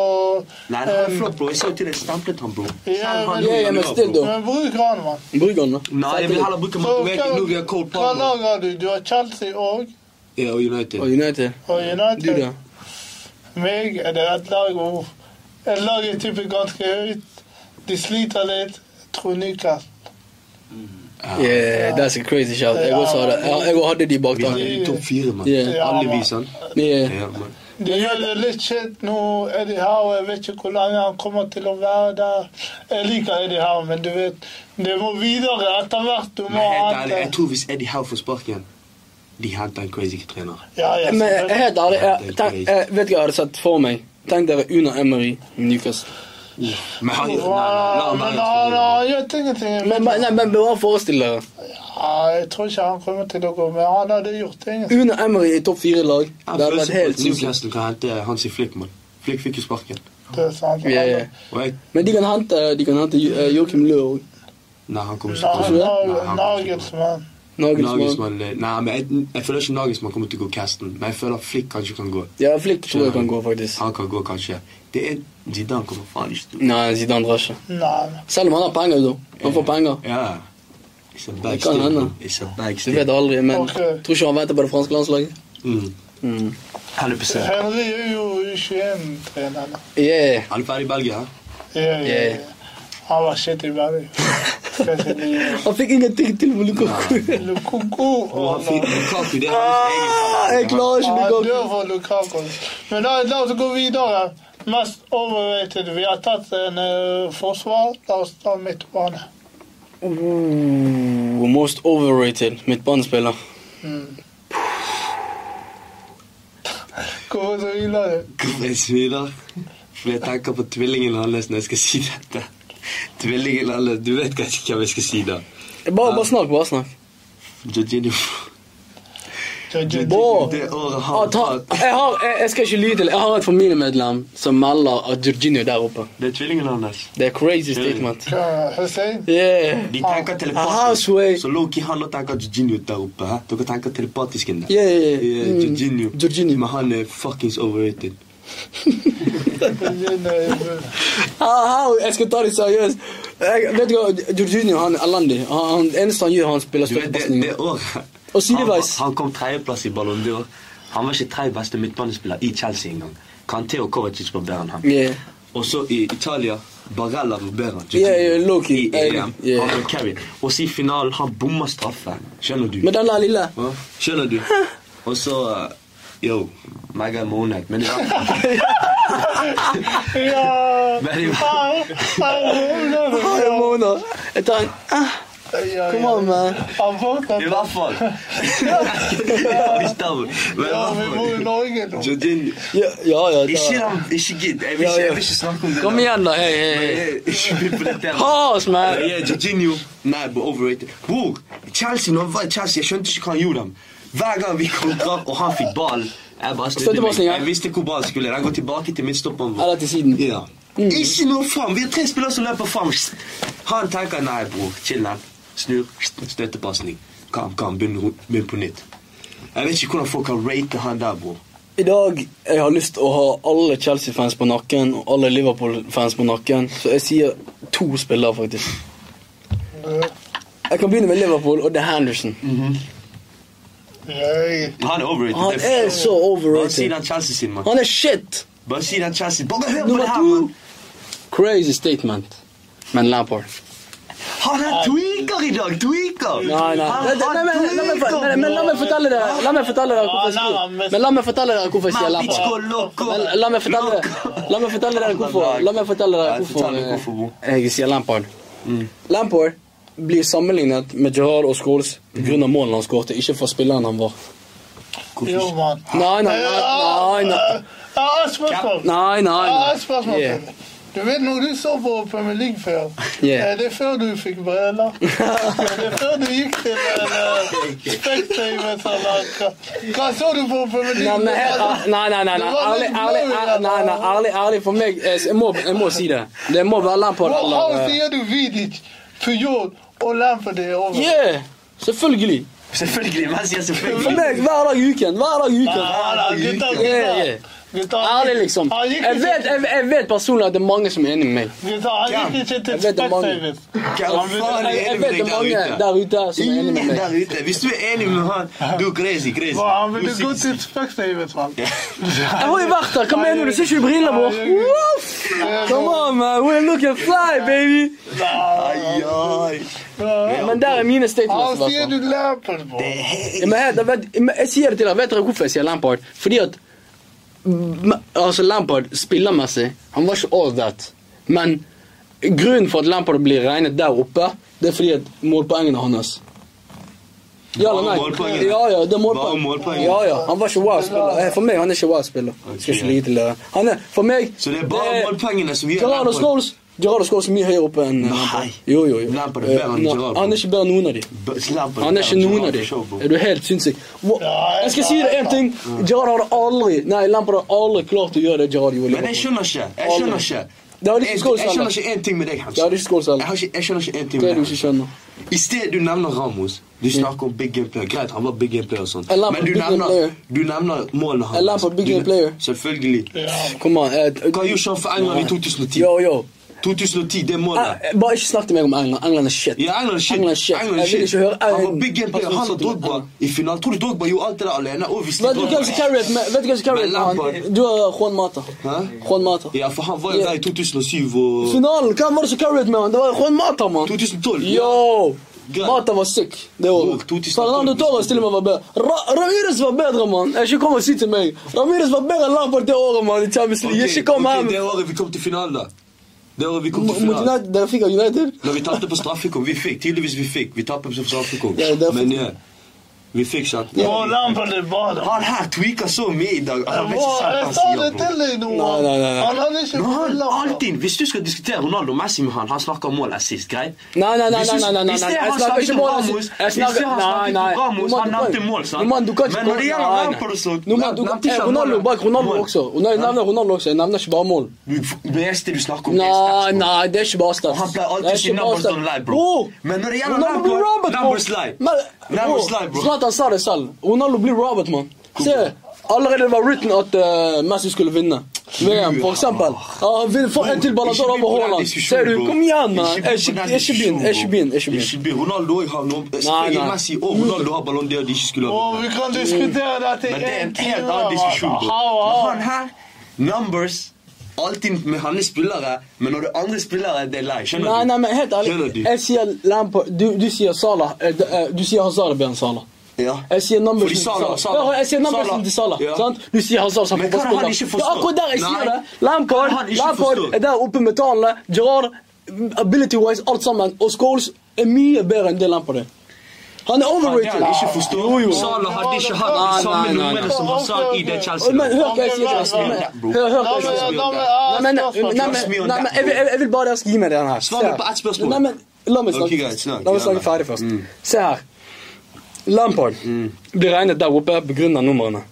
Nei, han er eh, flott, bro. Jeg sa jo til deg, stemplet han, bro. Ja, men- still, da. Men bruk han, mann. Bruk han, da. Nei, jeg vil heller bruke Madueke. Nå vi har Cole Hva lag har du? Du har Chelsea og, Ja, og United. Og United. og Du, da? Meg er det et lag hvor Et lag er typisk ganske høyt. De sliter litt. Tror Newcastle. Yeah, that's a crazy shout. Jeg også hadde, jeg, hadde de bak Vi der. hadde de topp fire, mann. Yeah. Ja, Alle man. vi, sant? Yeah. Ja, mann. Det gjelder litt shit nå. Eddie Howe, jeg vet ikke hvor lenge han kommer til å være der. Jeg liker Eddie Howe, men du vet, det må videre etter hvert. Du må ærlig, jeg tror hvis Eddie Howe får sparken, de henter en crazy trener. ja, jeg, Men helt ærlig, jeg, jeg, jeg vet hva jeg hadde sett for meg. Tenk dere Una Emery Newcastle. Men han gjør Men ingenting. Men, bare forestill dere. Ja, jeg tror ikke han kommer til å gå, med. han hadde gjort ingenting. Una Emery i topp fire-lag. Newcastle kan hente Hansi Flick, mann. Flick fikk jo sparken. Det er sant. Ja, ja. Men de kan hente, de Joakim Løe òg. Nei, han kommer ikke til å na- Nagelsmann. Eh, Nei, men jeg, jeg føler ikke Nagelsmann kommer til å gå casten. Men jeg føler Flick kanskje kan gå. Ja, Flick tror jeg kan gå, faktisk. Han kan gå, kanskje. Det er Zidane kommer faen ikke til å Nei, Zidane drar ikke. Nei. Selv om han har penger, da. Han får penger. Ja. Det kan hende. Du vet aldri, men okay. tror ikke han venter på det franske landslaget. Mm. Mm. 100 Henry er jo U21-trener. Yeah. Han er ferdig i Belgia? Yeah, ja. Yeah. Han var shit i verden. Han fikk ingenting til med Lukaku. Lukaku. Han Lukaku, det er Ah, hans jeg klarer ikke Han Lukaku. dør for Lukaku. Men da, la oss gå videre. Mest overrated. Vi har tatt en uh, forsvar. La oss ta midtbane. Ooh, most overrated midtbanespiller. Hvorfor smiler du? Hvorfor jeg smiler? For jeg tenker på tvillingen hans når jeg skal si dette. Tvillingen eller Du vet kanskje hva jeg skal si da. Bare, bare snakk, bare snakk. Jorginho. Bro. Han jeg, har, jeg, jeg skal ikke lyde Jeg har et familiemedlem som melder at Jorginho er der oppe. Det er tvillingen hans. Det er crazy statement. Yeah. De tenker Ah, telepatisk. Så Loki han og tenker Jorginho der oppe. Dere tenker telepatisk inn der. Yeah, yeah, yeah. Yeah, Mm. Jorginho. Jorginho. Men han er fuckings overrated. Jeg skal ta det seriøst. Jeg, vet du hva, Jorginho han er elendig. Han, eneste han gjør, han spiller støttepasninger. Og sideveis. Han, han kom tredjeplass i Ballon d'Or. Han var ikke tredje beste midtbanespiller i Chelsea engang. Kanté og Kovacic var bedre enn ham. Yeah. Og så i Italia Barella. Ja, ja, Loki. I EM. Yeah. Han carry. Og så i finalen, han bommer straffe. Skjønner du? Med den lille Skjønner du? Og så Yo, mega måned. Men i hvert fall Ja Men i- Ah, ah, Jeg. Tar en ah, an, Come on, man. I hvert fall. Ja, vi bor i. Norge nå. Ja, ja. ja Ikke gidd. Jeg vil ikke, snakke om det. Kom igjen, da. Temaet. Pass, man. Ja, Jorginho. Nei, overrated. Bror, Chelsea, nå var Chelsea, jeg skjønte ikke hva han gjorde. dem. Hver gang vi kontra og han fikk ballen, jeg bare snudde meg. Jeg visste hvor ballen skulle. Den går tilbake til midtstopperen vår. Eller til siden. Ja. Ikke noe fram. Vi har tre spillere som løper fram. Han tenker nei, bror. Chill den. Snur. Støttepasning. Kam, kam. Begynn på nytt. Jeg vet ikke hvordan folk kan rate han der, bror. I dag jeg har lyst til å ha alle Chelsea-fans på nakken og alle Liverpool-fans på nakken, så jeg sier to spillere, faktisk. Jeg kan begynne med Liverpool og The Henderson. Jeg Han er overrated. Han Det er så Bare si overrated. den Chelsea sin, mann. Han er shit! Bare si den Chelsea. Bare hør på Nummer det her, to. mann. Crazy statement. Men Lampard. Han er tweaker i dag. Tweaker. Nei, nei. Han Nei, nei, nei, nei, la meg for- men- men la meg fortelle dere La meg fortelle dere hvorfor jeg sier Men la meg fortelle dere hvorfor jeg sier Mapico Lampard. loco. Men La meg fortelle dere La meg fortelle dere hvorfor La meg fortelle dere Nei, hvorfor fortell meg hvorfor, bro. eh, jeg sier Lampard. Lampard blir sammenlignet med Gerard og Scholes pga. målene han skåret, ikke for spilleren han var. Jo, mann. Nei, nei, nei, nei, nei. Spørsmål. Nei, nei, nei. spørsmål Yeah. Du vet når du så på Premier League før, Yeah. er det før du fikk briller? Er det før du gikk til uh, eller hva? Hva så du på Premier League? men, he- nei, nei, nei, nei, ærlig, ærlig, ærlig, nei, nei, ærlig, ærlig for meg, eh, jeg må, jeg må si det. Det må være land på det. har eh, sier du Vidic, Puyol og Lampard det. over? Yeah, selvfølgelig. Selvfølgelig. Man sier For selvfølgelig. meg, hver dag i uken, hver dag i uken. Nei, nei, gutta, Ærlig, liksom. Jeg vet, jeg, jeg vet personlig at det er mange som er enig med meg. Gutta, han gikk ikke til Jeg vet det er faen er Jeg, vet det er mange der ute? som er enig med meg. Hvis du er enig med han, du er crazy, crazy. Han ville Du gå til Spectators, mann. Jeg har jo vært der, hva mener du? Ser ikke du briller, bror? Come on, man, we're looking fly, baby! Ai, ai. Men der er mine statements. Han sier du Lampard, bro. Jeg, sier det til deg. Vet dere hvorfor jeg sier Lampard? Fordi at Altså, Lampard spillermessig, han var ikke all that. Men grunnen for at Lampard blir regnet der oppe, det er fordi at målpoengene hans. Ja eller nei? Ja, ja, det er målpoeng. Ja, ja, han var ikke wow-spiller. Eh, For meg han er ikke wow-spiller. Skal ikke lyve til dere. Han er, for meg Så det er bare målpoengene som gjør Lampard- Gerard har Scholes så mye høyere oppe enn eh, Nei. Jo, jo, jo. Lampard er bedre enn Gerard. Han er ikke bedre enn noen av de. Han er ikke noen av de. Gerrard for show, bro. Er du helt sinnssyk? Jeg skal si deg en ting. Gerard hadde aldri Nei, Lampard hadde aldri klart å gjøre det Gerard gjorde. Men jeg skjønner ikke. Jeg skjønner ikke. Det Jeg, skjønner ikke én ting med deg, Hans. Jeg, har skjønner ikke én ting Det med du deg. I stedet du nevner Ramos. Du snakker om big game player. Greit, han var big game player og sånt. Men du nevner, du nevner målene hans. Selvfølgelig. Kom an. eh, Hva gjorde han for England i 2010? Yo, yo. 2010, det målet. Eh, Bare ikke snakk til meg om England. England er shit. Ja, England er shit. England er shit. England er Jeg vil shit. ikke høre Han var en big game player. person Han og si til meg Drogba England. i finalen. Tror du Drogba gjorde alt det der alene? Obviously. Vet du hvem som carried med- vet du hvem som carried Men med han? Lampard- Du har Juan Mata. Hæ? Juan Mata. Ja, for han var jo Ja. der i 2007 og Finalen, hvem var det som carried med han? Det var Juan Mata, mann. 2012. Yo! Greit. Mata var sick det året. 2012. Fernando Torres til og med var bedre. Ra Ramirez var bedre, mann. Jeg ikke kom og si til meg. Ramirez var bedre enn Lampard det året, mann, i Champions League. Ok, Ikke kom ok, her. Det året vi kom til finalen, da. Det året vi kom til finalen. Dere fikk av United? Når vi tapte på straffekonk. Vi fikk. Tydeligvis vi fikk. Vi tapte på straffekonk. Ja, Men ja. Vi fikk, er bra. Han her tweaker så mye i dag. Jeg sa det til deg nå. Han hadde ikke Men alltid, Hvis du skal diskutere Ronaldo Messi med han, han snakker om mål assist, greit? Nei, nei, nei, nei, nei, nei, det jeg han snakker ikke mål, assist. jeg snakker- det han nei, nei. Ramos, nevnte mål, sant? Roman, du kan Men når det gjelder. Lampard og nevnte ikke eh, Ronaldo mål. bak Ronaldo også. Jeg nevner Ronaldo også, jeg nevner ikke bare mål. Du- Det du snakker om, Nei, nei, det er ikke bare stats. Han pleier alltid å si numbers don't lie, bro. Men når det gjelder Ronaldo numbers lie. Zlatan sa det selv. Ronaldo blir Robert, mann. Se, allerede det var written at uh, Messi skulle vinne. VM, for eksempel. Uh, for en til Ballon d'Or over Haaland. Ser du? Kom igjen, mann. Ikke begynn, ikke begynn. ikke begynn. Ronaldo har noe. Messi og Ronaldo har Ballon der de ikke skulle ha. vunnet. vi kan diskutere dette Men det er en en helt annen diskusjon, han her, numbers Alltid med hans spillere, men når det er andre spillere, det er lei. Skjønner Nei, du? nei, men helt ærlig. du? Jeg sier Lampard Du, du sier Salah. eh, eh, Du sier Hazard enn Salah. Ja. Jeg sier numbersen til Salah- Salah. Ja, jeg sier numbersen Salah- til Salah. Ja. Sant? Du sier Hazard som Men hva har han fotballspiller. ikke er akkurat der jeg sier Nei. det. Lampard, Lampard er der oppe med tallene. Gerard, ability-wise, alt sammen. Og Scholes er mye bedre enn det Lampard er. Han er overrated. han ikke forstår. Jo, jo. Salah hadde ikke hatt de samme nei, som nummer som Hazard i det Chelsea. Men hør hva jeg sier. Hør, hør hva jeg sier. Nei, men, jeg, vil, bare dere skal gi meg den her. Svar meg på ett spørsmål. Nei, men, la meg snakke, la meg snakke ferdig først. Mm. Se her. Lampard blir regnet der oppe pga. numrene.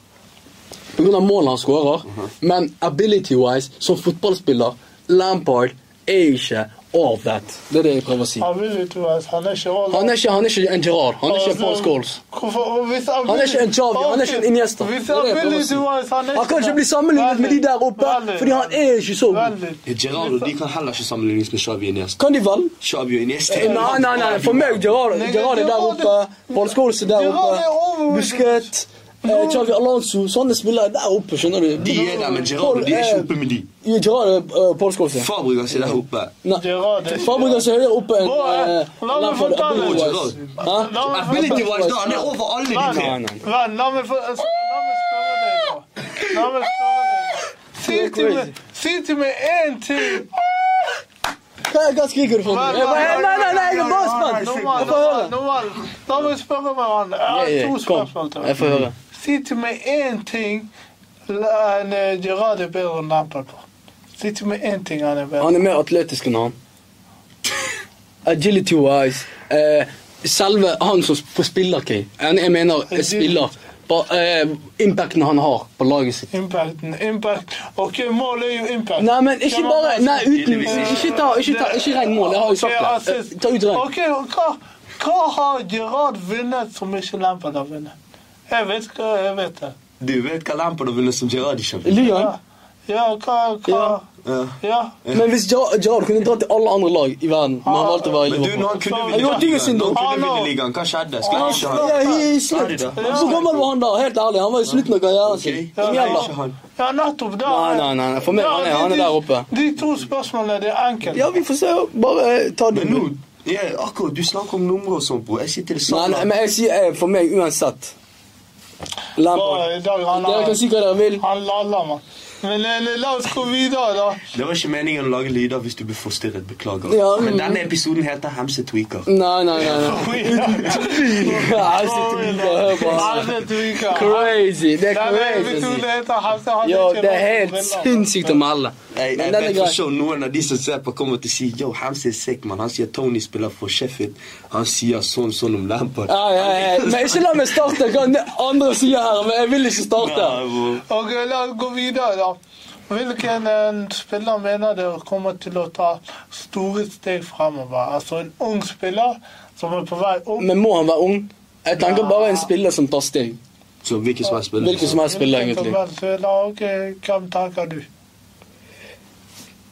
Pga. målene han skårer. Men ability-wise, som fotballspiller, Lampard er ikke all that. Det er det jeg prøver å si. Han er ikke all Han er ikke, han er ikke en Gerard. Han er ikke en Paul Scholes. Han er ikke en Xavi, han er ikke en Iniesta. Han kan ikke bli sammenlignet med de der oppe, fordi han er ikke så god. Gerard og de kan heller ikke sammenlignes med Chavi og Iniesta. Kan de vel? Chavi og Iniesta Nei, nei, nei. For meg, Gerard, Gerard er der oppe. Paul Scholes er der er oppe. overrated. Eh, Xavi Alonso. Sånne spillere er der oppe, skjønner du. De er der, men Gerard de er ikke oppe med de. Ja, Gerard er Paul Scholes. ja. Fabregas er der oppe. Er- Fabregas er høyere oppe enn eh, uh, la meg Lampard fortelle. ability-wise. Hæ? La meg Ability-wise, da, han er over alle de tre. La meg spørre deg. La meg spørre deg. Si til meg, én ting. Hva, skriker du for? Nei, nei, nei, jeg er bare spent. Nå må du høre. La meg spørre hverandre. Jeg har to Kom, spørsmål til jeg får høre. Si til meg én ting en, eh, Gerard er bedre enn Lampard på. Si til meg én ting han er bedre Han er mer atletisk enn han. Agility-wise. Eh, selve han som på spillerkey. Jeg mener jeg spiller. På, eh, impacten han har på laget sitt. Impacten, impact. Ok, målet er jo impact. Nei, men ikke bare Nei, uten Ikke ta Ikke, ta, ikke regn mål. Jeg har jo sagt det. Ta ut regn. Ok, hva, hva har Gerard vunnet som ikke Lampard har vunnet? Jeg vet hva jeg vet det. Du vet hva Lampard har vunnet som Gerard ikke ville? Lyon. Ja, ja hva, hva Ja. Ja. Men hvis Gerard kunne dratt til alle andre lag i verden, men han valgte å være i Men du, han kunne vinne ligaen, hva skjedde? Skal Han ikke han? Ja, i, slutt. Så gammel var han da? Helt ærlig. Han var i slutten av karrieren sin. Kom Ja, igjen, da. Ja, nettopp. Da, Nei, nei, nei, for meg, han er- han er der oppe. De to spørsmålene, det er enkelt. Ja, vi får se. Bare eh, ta det nå, ja, akkurat, du snakker om numre og sånt, bror. Jeg sier til det Nei, samme. nei, men jeg sier eh, for meg uansett. Lampard. Bare i dag, han, Dere kan si hva dere vil. Mann. Men eh, la oss gå videre, da. Det var ikke meningen å lage lyder hvis du ble forstyrret. Beklager. Ja, Men mm. denne episoden heter Hemse tweaker. Nei, nei, nei. han. Tweaker. Crazy. Det er crazy. Jo, det er helt sinnssykt å melde. Jeg, Men jeg vet ikke om noen av de som ser på, kommer til å si Yo, Hemse er sick, man. Han sier Tony spiller for Sheffield. Han sier sånn sånn om Lampard. Ja, ja, ja. Men ikke la meg starte hva andre sier her, men jeg vil ikke starte. Ok, la oss gå videre, da. Hvilken spiller mener dere kommer til å ta store steg fremover? Altså en ung spiller som er på vei opp. Men må han være ung? Jeg tenker bare en spiller som tar steg. Så hvilken som helst spiller. Hvilken som helst spiller, egentlig. Hvem tenker du?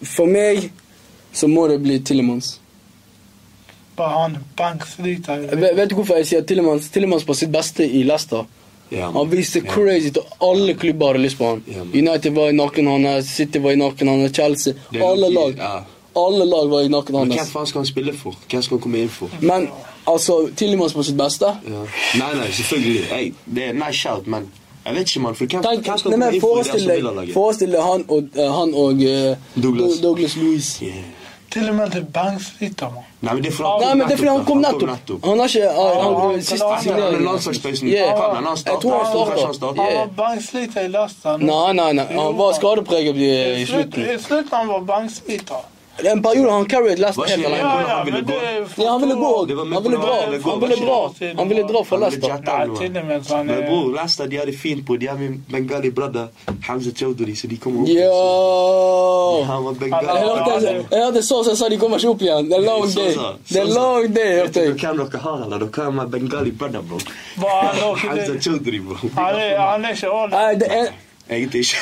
For meg så må det bli Tillemans. Bare han banksliter. Vet, vet du hvorfor jeg sier Tillemans? Tillemans på sitt beste i Leicester. Ja, Han viste crazy til alle klubber hadde lyst på han. United var i nakken hans, City var i nakken hans, Chelsea. Alle lag. Alle lag var i nakken Men hvem hans. faen skal han spille for? Hvem skal han komme inn for? Men altså, Tillemans på sitt beste Ja. Nei, nei, selvfølgelig. Hey, det er nice shout, men jeg vet ikke, mann. For hvem, Tenk, hvem skal nei, komme inn for det som vil Villa-laget? forestill deg han og, eh, han og uh, Douglas. Dou- Douglas Louis. Yeah. Til og med til banksliter, mann. Nei, men det er fordi Nei, men det er fordi han kom nettopp. Han har ikke han, han, han- Siste han- Han er Yeah. Han? Han han han. Han var banksliter i lasten. Nei, nei, nei. Han var skadepreget i, slutten. I slutten. I slutten han var banksliter. En periode han carried Last alene. Ja, ja, han ville men gå. Ja, han ville gå. Det var Han ville dra. Han ville dra. Han ville dra for Han Leicester. Men bror, Leicester de har det fint, på. De har min Bengali brother Hamza Chowdhury, så de kommer opp. Yo! Han var Jeg Bengali. hørte, jeg hørte så som sa de kommer ikke opp igjen. Det er long day. Det er long day, hørte jeg. hvem dere har, eller? Dere har med Bengali brother, bro. Hamza. Chowdhury, bro. Han er, ikke ordentlig. Egentlig ikke.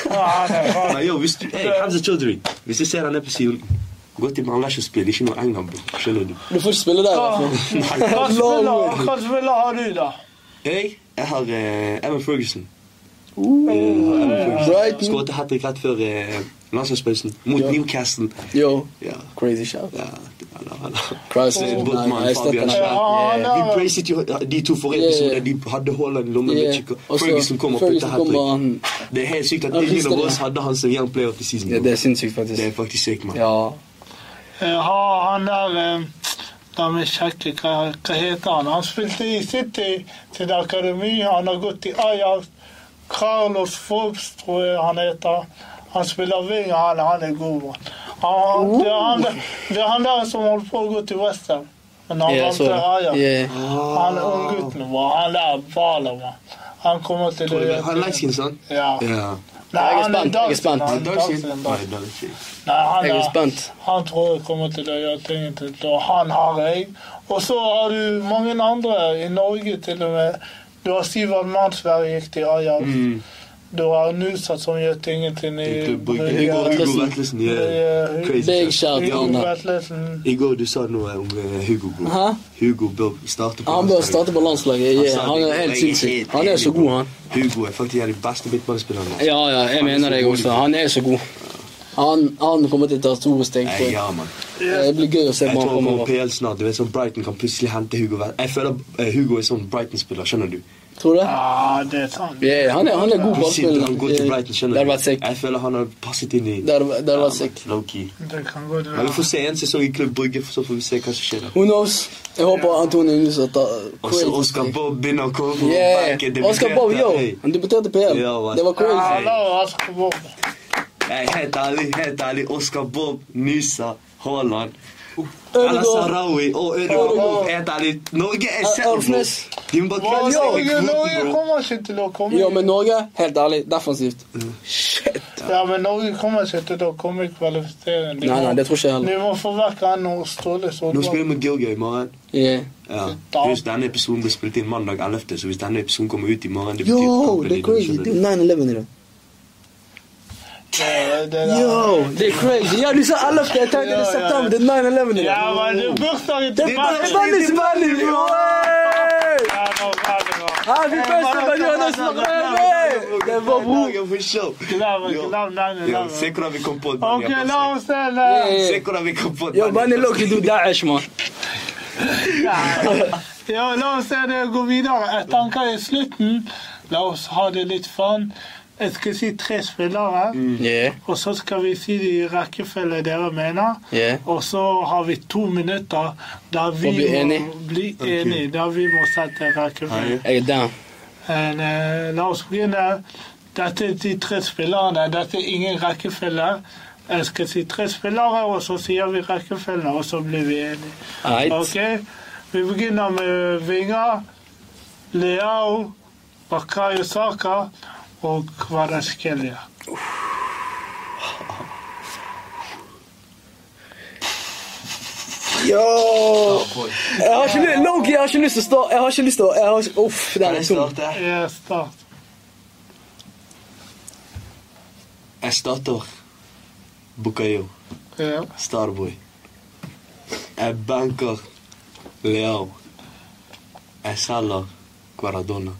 Nei, yo, hvis du, Hamza Chowdhury, hvis jeg ser han er på siden, til og spill, ikke noe England, bro. Skjønner du? Du får ikke spille der, i hvert fall. hva spiller hva spiller har du, da? Jeg, jeg har eh, Evan Ferguson. Brighton. Skåret hat trick rett før eh, landslagspausen mot Ja. Newcastle. Yo, Ja, crazy shout. ja, eller, eller. Christ, Det er nei, Botman, nei, jeg Fabian. Schär. Ja, Yeah. Vi praised jo de to forrige Yeah. episoder. De hadde Haaland i lommen Yeah. Og så Ferguson kom og putta Ferguson hat kommer, trick. han Det er helt sykt at Han ingen rister av det. oss hadde han som young player the season. ja. Det er sinnssykt, Det er faktisk. faktisk sykt, mann. Ja. Jeg har han der eh, La meg sjekke hva, hva heter han. Han spilte i City til akademi. Han har gått i Ajax. Carlos Forbes, tror jeg han heter. Han spiller wing, han, han er god. Han, det, er han, det er han der som holdt på å gå til Western. Men han Yeah, vant til Ajax. yeah. Han unggutten vår. Han der mann. Han kommer til å Han er light sant? Ja. Ja. Nei, Jeg er han er spent, jeg er spent. han tror jeg kommer til å gjøre ting til og han har jeg. Og så har du mange andre i Norge til og med. Du har Sivert Mannsberg gikk til Ajax. Mm. Du har Nusat som gjør tingene til i. Hugo Vetlesen. Big shout I går du sa noe om eh, Hugo, bro. Hugo bør starte på Han bør starte på landslaget. Han er helt sinnssyk. Han er så god, han. Hugo er faktisk en av de beste midtbanespillerne. Ja, ja, jeg mener det også. Han er så god. Han, han kommer til å ta store steg. Ja, man. Det blir gøy å se på han kommer fremover. PL snart. Du vet sånn Brighton kan plutselig hente Hugo. Jeg føler eh, Hugo er sånn Brighton-spiller, skjønner du? Tror du? Ja, det er sant. Yeah, han, er, han er god ballspiller. han går til Brighton, skjønner du? Jeg føler han har passet inn i Det hadde vært sick. Low-key. Det kan godt Men vi får se en sesong i Klubb Brygge, så får vi se hva som skjer. Who knows? Jeg håper Antonio Nusa tar Og så Oscar Bob begynner å komme Yeah. Oscar Bob, yo! Han debuterte PL. Det var crazy. Hey, helt ærlig, helt ærlig. Oscar Bob, Nysa, Haaland. Sarawi og Ødegaard. Ødegaard. Helt ærlig, Norge er. Alfnes. De må bare Hva, seg i Norge, kommer ikke til å komme Jo, men Norge, helt ærlig, defensivt. Shit. Ja, men Norge kommer ikke til å komme i kvalifisering. Nei, nei, det tror ikke jeg heller. Vi må få vekk han og Ståle Nå spiller vi mot Georgia i morgen. Yeah. Ja. Hvis denne episoden blir spilt inn mandag 11., så hvis denne episoden kommer ut i morgen det betyr Yo, kampen det er crazy. Det er 9-11 i dag. Det, det der. Yo, det er crazy. Ja, du sa 11. Jeg tenkte det er september. Det er 9-11 i Ja, dag. men det er bursdagen Det til er bare veldig smellig, bro! Hey! Ja, nå var det bra. Happy birthday, my Jonas Marene! Det var bror. Dagen for show. Glem, Jo. glem den. Ja, glem Se den. hvordan vi kom på den. Ok, Daniel. la oss se Yeah, det. yeah. Se hvordan vi kom på den. Yo, Bunny Loki, du Daesh, man. Ja, la oss se det gå videre. Jeg tenker i slutten, la oss ha det litt fun. Jeg skal si tre spillere, Yeah, og så skal vi si de rekkefølge dere mener. yeah. Og så har vi to minutter der vi bli enig. må bli enige, der vi må sette rekkefølge. Jeg er down. Eh, la oss begynne. Dette er de tre spillerne. Dette er ingen rekkefølge. Jeg skal si tre spillere, og så sier vi rekkefølgen, og så blir vi enige. Right. Ok? Vi begynner med vinger. Leao, Bakayo Saka og Kvaratskhelia. Yo! Jeg har ikke lyst, Loki, jeg har ikke lyst til å stå. Jeg har ikke lyst til å jeg har ikke, Uff, den Kan er tung. Jeg start. Jeg starter Bukayo. Ja. Starboy. Jeg banker Leao. Jeg selger Guaradona.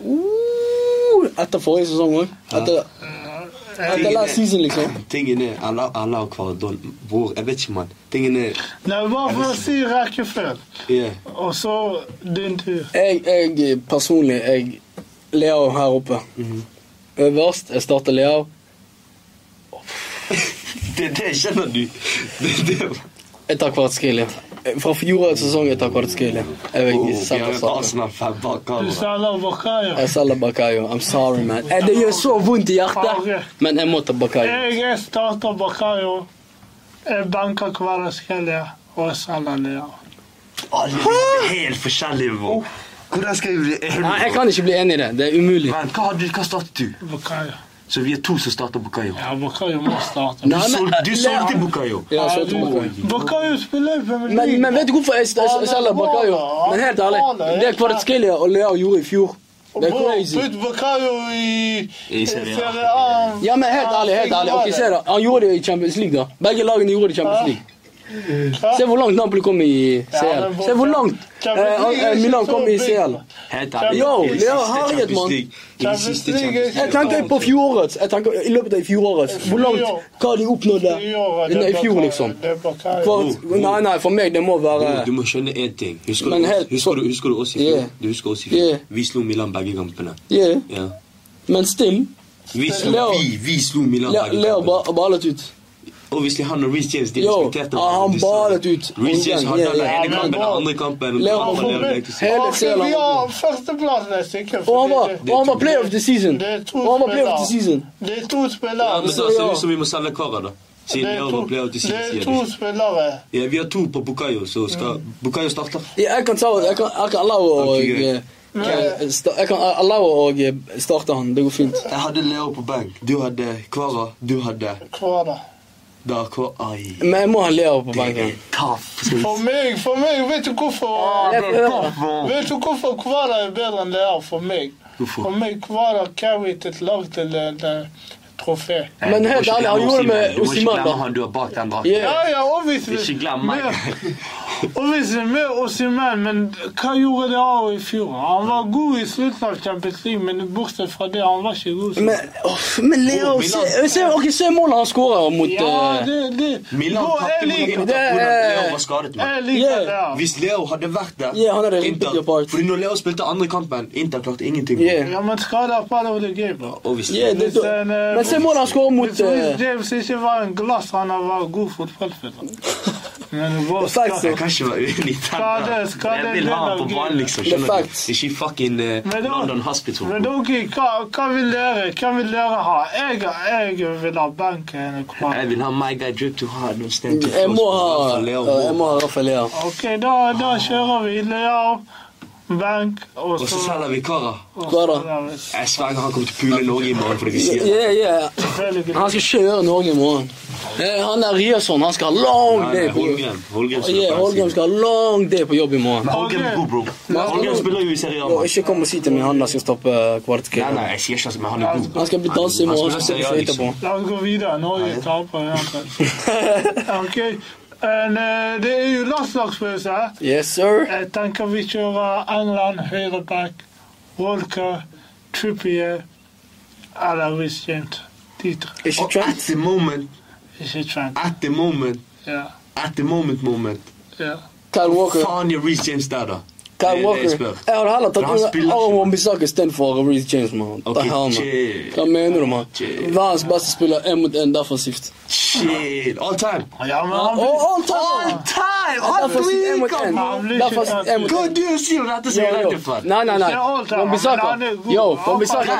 Uh, etter forrige sesong òg. Etter, etter last season, liksom. Tingen er Jeg lar- jeg lar hvor jeg vet ikke, mann. Tingen er Nei, bare for å si rekkefølgen, yeah. og så din tur. Jeg, jeg personlig jeg Leo her oppe. Mhm. Øverst, jeg starter Leo. Det, det kjenner du. Det, det. Jeg tar Kvartskilje. Fra fjorårets sesong jeg tar Kvartskilje. Jeg vil ikke Du selger Bakayo. Jeg selger Bakayo. I'm sorry, man. Eh, Det gjør så vondt i hjertet, men jeg må ta Bakayo. Jeg starter Bakayo. Jeg banker Kvaratskhelia, og selger Leo. Alle er helt forskjellige. bro. Hvordan skal jeg bli Nei, jeg kan ikke bli enig i det. Det er umulig. Men hva, hadde, hva startet du? Bakayo. Så vi er to som starter Bukayo. Ja, Bukayo må starte. Du, sol, du solgte Bukayo. Ja, du- Bukayo Bakayo spiller Men, men vet du hvorfor jeg, jeg, jeg selger Bukayo? Men helt ærlig, det Kvartskilje og Leo gjorde i fjor, det er crazy. Putt Bukayo i. Serie A. Ja, men helt ærlig, helt ærlig. Ok, se da. Han gjorde det i Champions League, da. Begge lagene gjorde det i Champions League. Se hvor langt Napoli kom i CL. Se hvor langt eh, eh, Milan kom i. CL. Yo, siste mann. Jeg tenker på fjorårets. Jeg tenker i løpet av fjorårets. Hvor langt hva de oppnådde I fjor, liksom. Er nei, nei, for meg det må være Du må skjønne én ting. Husker, du, husker, du, oss i fjor? Du husker oss i fjor? Vi slo Milan begge kampene. Ja. men still. Vi slo, vi, vi slo Milan begge begge Leo kampene. ballet ut. Obviously, han og Reece James de Yo, respekterte ah, han ballet ut. Reece James hadde den ene kampen, den andre kampen han. Vi har førsteplass neste. Og han var, player of the season. Det er to Og han var player of the spillere. season. Det er to spillere. men ser ja. ut som vi må selge Kara, da. Siden Det er to, det er to spillere. Ja, vi har to på Bukayo, så skal Bukayo starter. Ja, Jeg kan ta Jeg kan, jeg kan allow eh, Jeg kan allow å eh, starte han. Det går fint. Jeg hadde Leo på bank. Du hadde Kvara. Du hadde Hva det? da Kvara. Ai. Men jeg må ha Leo på benken. For meg, for meg, vet du hvorfor Vet du hvorfor Kvara er bedre enn Leo for meg? For meg Kvara carried et lag til eh, trofé. Men helt ærlig, han gjorde det med Osimhen, da. han du har bak den drakten. Yeah. Ja, ja, obviously. Ikke glem meg. Med- Obviously med Osiman, men hva gjorde det av i fjor? Han var god i slutten av Champions League, men bortsett fra det, han var ikke god. Men, åh, men Leo Se, se, okay, se målet han skårer mot Ja, eh, det, det. Milan Bro, tapte mot Inter det er- Leo var skadet. Yeah. ja. Hvis Leo hadde vært der yeah, han hadde Inter- Fordi når Leo spilte andre kampen, Inter klarte ingenting. Yeah. Ja, men skader er part of the game, bro. Yeah, det, eh, men se målet han skårer mot Hvis Reece eh, James ikke var en glass, han hadde vært god fotballspiller. Men Jeg kan ikke være uenig i den. Skade- skade Jeg vil ha han på banen, liksom. Det er Skjønner du? Ikke i fucking eh, London Hospital. Men ok, hva, hva vil dere Hva vil dere ha? Jeg, jeg vil ha banken. Jeg vil ha my guy drip too hard. No Jeg må ha For Leo, Jeg må ha Rafael Leo. Ok, da, da kjører vi Leo, benk, og Og så selger vi Kara. Hva da? Jeg sverger han kommer til å pule Norge i morgen fordi vi sier det. Yeah, yeah. Han skal kjøre Norge i morgen. Eh, Han der Riasson, han skal ha long day på jobb. Holmgren. Holmgren skal Yeah, på skal ha long day på jobb i morgen. Men er god, bro. Holmgren spiller jo i Serie A. Ikke kom og si til meg han der skal stoppe Nei, nei, jeg sier ikke at men han er god. Han skal bli danse i morgen, liksom. La oss gå videre. Norge taper. Ok, en, eh, det er jo landslagspause. Yes, sir. Jeg tenker vi kjører England, høyreback, Walker, Trippier eller Reece James. De tre. Ikke Og at Trent. the moment, Ikke Trent. at the moment, Ja, at the moment, moment. ja. Kyle Walker. Faen gjør Reece James der, da? Kyle Det er det Walker. jeg hadde heller tatt Aron Wambisaka istedenfor Reece James, man. Okay, The man. Hva mener du, mann? Verdens beste spiller én mot én defensivt. Chill. All time. Ja, men han all time! time! Én mot. Han mot Hva du sier dette som er redd for? Nei, nei, nei. Wambisaka. all time. Yo, Wambisaka.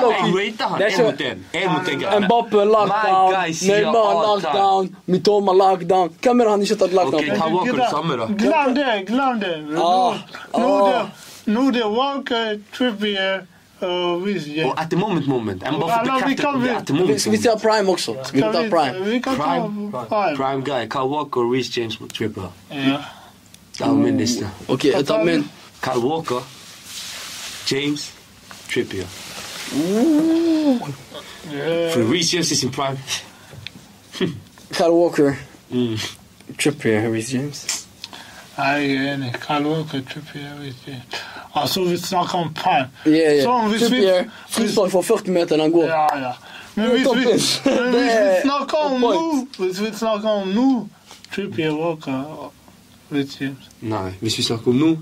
Mbappe lockdown, Neymar lockdown, Mitoma lockdown. Hvem er det han ikke har tatt lockdown Ok, på? Kyle Walker det samme, da. Glem det, glem det. Ah, ah. Det, nå det er Walker, Trippier og Reece James. Og at the moment, moment. Jeg må bare Ja, få la, vi bekreftet kan at det er vi- at the moment. Skal vi ta Prime også? Skal vi ta Prime? Vi kan ta Prime. Prime. Prime guy. Kyle Walker og Reece James mot Tripper. Ja. Det er min liste. Ok, jeg tar min. Kyle Walker, James, Trippier. For Reece James is in prime. Kyle Walker, Mm. Trippier, Reece James. Jeg er enig. Kyle Walker, Trippier, jeg. Altså, vi snakker om prime. Yeah, Sånn, yeah. Trippier, frispark fra 40 meter, den går. Ja, ja. Men er hvis vi, men hvis vi er snakker om nå. Hvis vi snakker om nå Trippier, Walker Rich James. Nei, hvis vi snakker om nå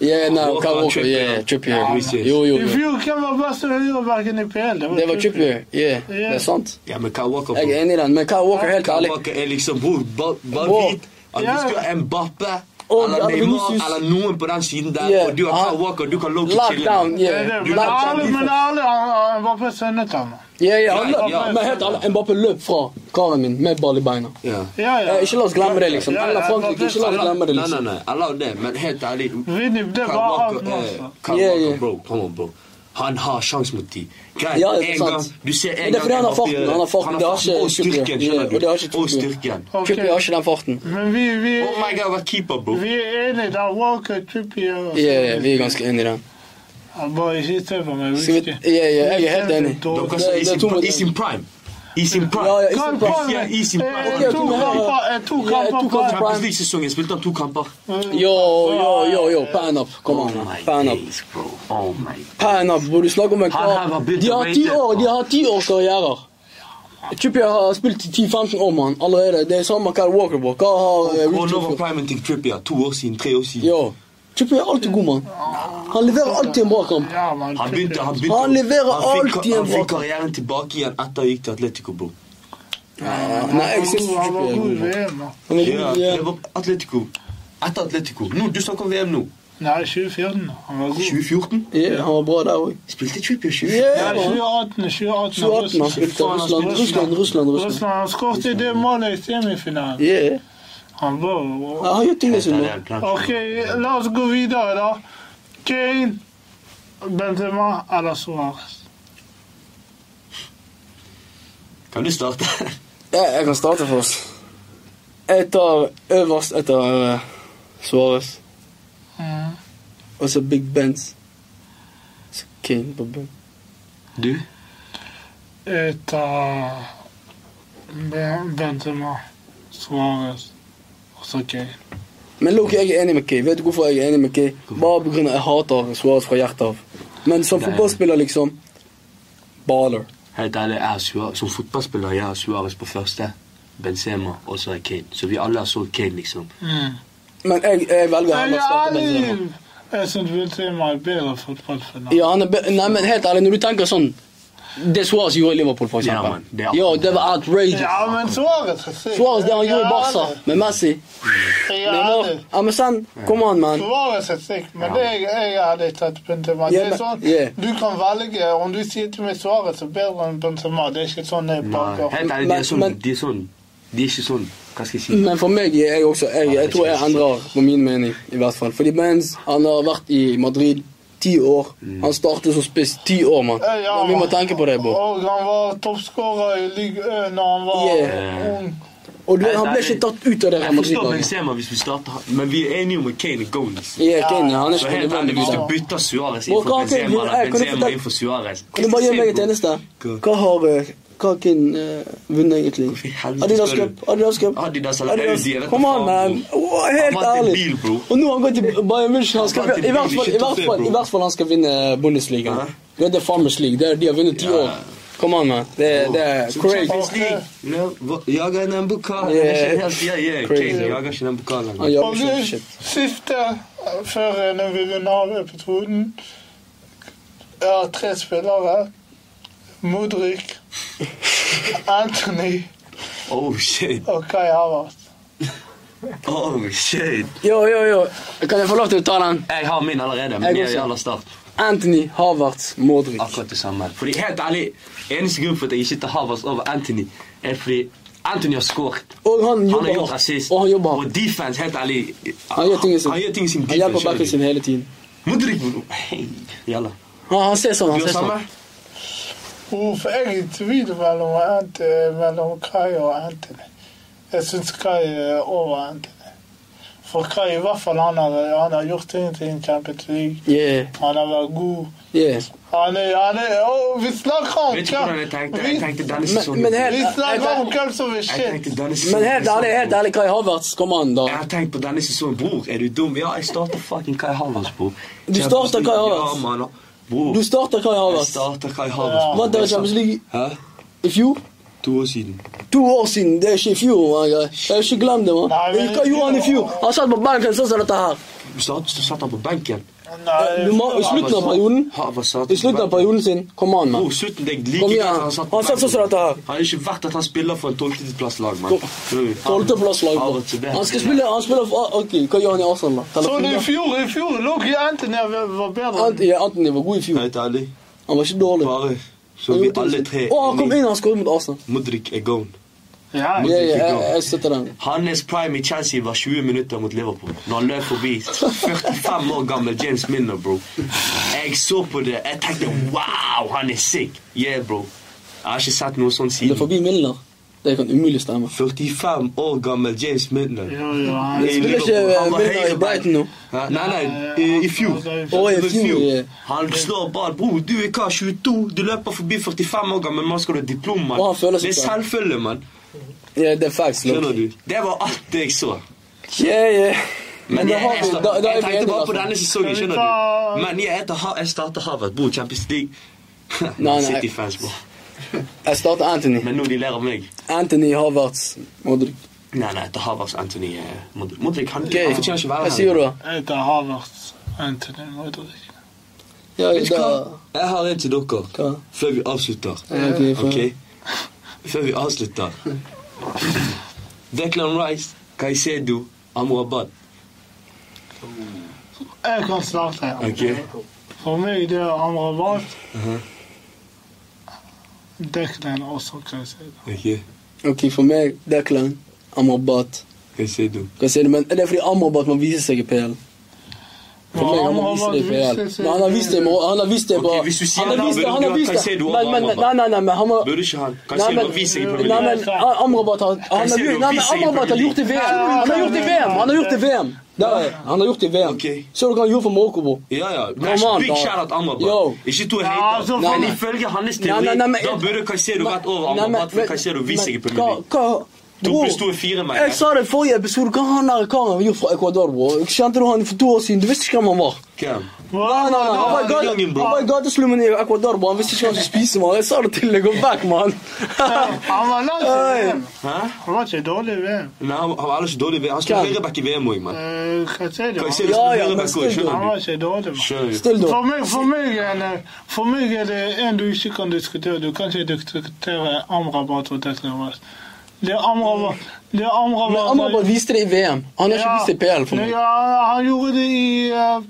Yeah, no, Walker, Kyle Walker, Trippier. yeah, Trippier. Ja, men- Jo, jo, I jo. fjor, hvem var beste høyrebacken i PL? Det var Trippier, yeah, det er sant. Ja, men Kyle Walker Jeg er enig i den, men Kyle Walker, helt Kyle ærlig Walker er liksom bror, bare vit at Ja. hvis du har Mbappe Og eller Neymar Vinicius. eller noen på den siden der, Yeah. og du har Kyle Walker, du kan low-key chille. Yeah. Men alle, men alle var på yeah, han Ja, ja. men helt ærlig, Mbappé løp fra karen min med ball i beina. Ja. Ja, ja. Eh, Ikke la oss glemme det, liksom. Eller Frankrike, ikke la oss glemme det, Nei, nei, liksom. nei, jeg la det, men helt ærlig Kyle eh, Walker, bro, come on, bro. Han har sjans mot de. Greit, Ja, en gang Du ser en det er fordi han har farten, han har farten, det har ikke og styrken, skjønner du. og ikke Trippier. styrken. Har ikke den farten. Men vi, vi, Oh my god, hva keeper, bro. vi er enige der. Walker, Trippier og Yeah, yeah, vi er ganske enige i den. Han Bare ikke se meg. Skal vi, whisky. yeah, yeah, jeg er helt enig. Dere er i sin prime. I sin prime. Ja, ja, i sin er prime. planen? Ja, i sin Eh, prime. eh, To kamper, eh, Champions League-sesongen spilte han to kamper. Yo, yo, yo, yo, pan up. Kom Oh an, Pan up. days, bro. Oh my Pan up, hvor du snakker om en var kar. De har ti år, de har ti års karrierer. Trippier har spilt i 10-15 år, mann. Allerede. Det er samme Kyle Walker, bro. Hva har eh, Og Reece var Trippier to år siden, tre år siden. Yo. Trippier er alltid god, mann. Han leverer alltid en bra kamp. Han begynte, han begynte Han leverer han fikk, alltid en Han fikk bra- karrieren tilbake igjen etter han gikk til Atletico, bro. Nei, jeg syns Han var er god i VM, da. Han er Ja, god, ja. var Atletico. Etter Atletico. Nå, du snakker om VM nå. Nei, 2014. Han var god. 2014? Ja, han var bra der òg. Spilte Trippier 2014? Yeah, Nei, 2018. 2018. 2018 han spilte Russland, Russland, Russland. Russland. Russland. Han skåret det målet i semifinalen. Yeah. Han var Ja, Han gjør tingene sine. Ok, la oss gå videre, da. Kane, Benzema eller Suárez? Kan du starte? Ja, jeg kan starte først. Jeg tar øverst etter uh, Suárez. Mm. Og så Big Benz. Så Kane på bunn. Du? Jeg tar Ben- Benzema, Suárez Men Loki, jeg er enig med Kay. Vet du hvorfor jeg er enig med Kay? Bare av jeg hater Suárez fra hjertet av. Men som Nei. fotballspiller, liksom Baller. Helt ærlig, jeg har Suarez, som fotballspiller jeg har Suarez på første. Benzema, og så er Kane. Så vi alle har så Kane, liksom. Mm. Men jeg, jeg velger heller å er starte Benzema. Jeg syns Benzema er bedre fotballspiller. Ja, han er be Nei, men helt ærlig, når du tenker sånn Det Suárez gjorde i Liverpool, for Ja, eksempel. man, det Ja, det var outrageous. Ja, men Suárez. Suárez, det han gjorde i Barca med Messi Neymar. ærlig. Ja, men sen, come on, man. Suárez er sick, men det jeg, jeg hadde tatt Benzema. Ja, Det er sånn, yeah. Du kan velge om du sier til meg Suárez er bedre enn Benzema. Det er ikke sånn jeg pakker. helt ærlig, det er sånn, Det er sånn Det er ikke sånn Hva skal jeg si? Men for meg er jeg også Jeg, jeg tror jeg endrer på min mening, i hvert fall. Fordi Benz han har vært i Madrid ti år. Han startet som spiss ti år, mann. Eh, ja, vi må tenke på det, Bo. Og han var toppskårer i Ligue 1 når han var Yeah. ung. Og du, han ble ikke tatt ut av det Jeg forstår Benzema hvis vi starter han, men vi er enige om at Kane er goals. Ja, Kane, han er Så ikke helt ærlig, hvis du bytter Suárez inn for Benzema eller Eh, Benzema inn for Suárez Kan du bare gjøre meg en tjeneste? Hva har eh, Kane eh, vunnet, egentlig? I Adidas Cup. Adidas Cup. Adidas eller Audi, da on, faen, man. Oh, helt ærlig. bil. Og nå har han gått til Bayern München. Han skal, Han i, hvert fall, i, hvert fall, I hvert fall han skal vinne Bundesliga. Ja. Det er The Farmers League. Det er, de har vunnet ti Ja. år. Kom an, man. Det, det er crazy. Jager en pokal. Yeah. Er ikke helt- Ja, ja, Crazy. Jager ikke den pokalen. Og det siste, eh, før når vi runder av episoden har tre spillere. Modric, Anthony Oh shit. og Kai Havert. Oh shit. Jo, jo, jo. Kan jeg få lov til å ta den? Jeg har min allerede, men jeg er aller start. Anthony Havertz Modric. Akkurat det samme. Fordi helt ærlig, eneste grunn for at jeg ikke tar Havertz over Anthony, er fordi Anthony har skåret. Og han jobber Han har gjort rasist. Og han jobber Og defense, helt ærlig Han gjør ting sin. Han gjør sine Han hjelper backen sin hele tiden. Modric, bro. Hei, jalla. Han, han ser sånn, han ser samme? sånn. Uff, jeg er i tvil mellom, Kai og Anthony. Jeg syns Kai er over Anthony. For Kai i hvert fall han har, han har gjort ingenting i Champions League. Yeah, Han har vært god. yeah. Han er, han er oh, Vi snakker om Vet du hvordan jeg tenkte? Jeg Vi, tenkte denne Men, sesongen men vi snakker om hvem som er shit. men helt ærlig, helt ærlig, Kai Havertz, kom an, da. Jeg har tenkt på denne sesongen. Bror, er du dum? Ja, jeg starter fucking Kai Havertz, bror. Du starter Kai Havertz? Ja. Bror, Du starter Kai jeg Havertz. starter Kai Havertz. Vant dere Champions League Hæ? i fjor? To år siden. To år siden, det er ikke i fjor. man. Jeg har ikke glemt det. man. Nei, men- Hva gjorde han i fjor? Han satt på benken sånn som dette her. Du satt, så satt han på benken. Du må, I slutten av perioden I slutten av perioden sin, kom an, mann. Slutten det er like Kom igjen. at han satt Han satt sånn som dette her. Han er ikke verdt at han spiller for en tolvteplasslag, mann. Tol- Tolvteplasslag. Er. Han skal spille Han spiller for Ok, hva gjør han i Arsenal, da? Så i fjor, i fjor lå ikke Anthony var bedre. Ant- ja, Anthony var god i fjor. Helt ærlig. Han var ikke dårlig. Bare så vi alle tre Å, han kom inn, han skåret mot Arsenal. Modric er gone. Ja, ja, jeg, jeg støtter den. Hans prime i Chelsea var 20 minutter mot Liverpool. Når han løp forbi 45 år gammel James Minner, bro. Jeg så på det, jeg tenkte wow, han er sick. Yeah, bro. Jeg har ikke sett noe sånt Det er forbi Milner. Det kan umulig stemme. 45 år gammel James Milner. Ja, ja, han Spiller ikke Milner i. Brighton nå? Nei, nei, i, i fjor. Å, i fjor. Han slår ball. Bro, du er hva, 22? Du løper forbi 45 år gammel mann, skal du ha diplom, mann. Det er selvfølge, mann. Ja, det er facts. Skjønner Loki. du? Det var alt det jeg så. Yeah, yeah. Men jeg, har jeg, jeg vi tenkte bare på denne sesongen, skjønner du. Men jeg, Ha- jeg starter Harvard, bro, Champions League. nei. City-fans, bro. Jeg starter Anthony. Men nå de ler av meg. Anthony Havertz. Modric. Nei, nei, etter Havertz, Anthony eh, Mod- Modric, han, Ok, han fortjener ikke være Hva sier du? da? Jeg har Havertz, Anthony Modric. Ja, Vet du da hva? Jeg har en til dere, Hva? før vi avslutter. Ja, ok, for- Ok? Før vi avslutter. Declan Rice, Caicedo, Amrabat. Jeg kan starte. Ok? For meg det er Amrabat. Mhm. Declan også, kan jeg si. Ok? Ok, for meg, Declan, Amrabat. Sier du? Men er det fordi Amrabat må vise seg i PL? For meg, han må vise det i PL. Men han har vist det, han har vist det på hvis du sier han burde du har ha. Caicedo over Amrabat? nei, nei, nei, men han må Burde ikke han? Nei, Caicedo vist seg i nei, Premier nei, League. Amrabat har, han har, Caicedo gjort- nei, det i VM. Han har gjort det i VM! Han har gjort det i VM. Er. Han har gjort det i VM. Ok. Så du hva han gjorde for Marokko, bro? Ja, ja. Men Come on, big shout-out Amrabat. Ikke to hater. altså, Men ifølge hans Nei, teori, nei, nei, da burde Caicedo vært over Nei, Amrabat, for Caicedo viser seg i Premier League. Hva- hva- To Bro, pluss to er fire, mann. Jeg sa det i forrige episode. Hva han der karen har gjort fra Ecuador, bro? Kjente du han for to år siden? Du visste ikke hvem han var. Hvem? Nei, nei, nei, Han var i gate- Youngin, bro. han var i gateslummen i Ecuador, bro. Han visste ikke hva han skulle spise, man. Jeg sa det til deg. Gå back, mann. Han var langt i Hey. VM. Hæ? Han var ikke dårlig i VM. Nei, han han var ellers ikke dårlig. Han spiller Hvem? høyreback i VM òg, mann. Eh, Hva sier du? Caicedo Ja, ja, men høyreback still, òg, skjønner Han du? var ikke dårlig. man. Skjønner du? Still, da. For meg, for, meg er det, for meg er det en du ikke kan diskutere. Du kan ikke diskutere Amrabat og Declan Rice. Er er Men Amrabat viste det i VM. Han har ikke vist det i PL for meg. Ja, han gjorde det i uh,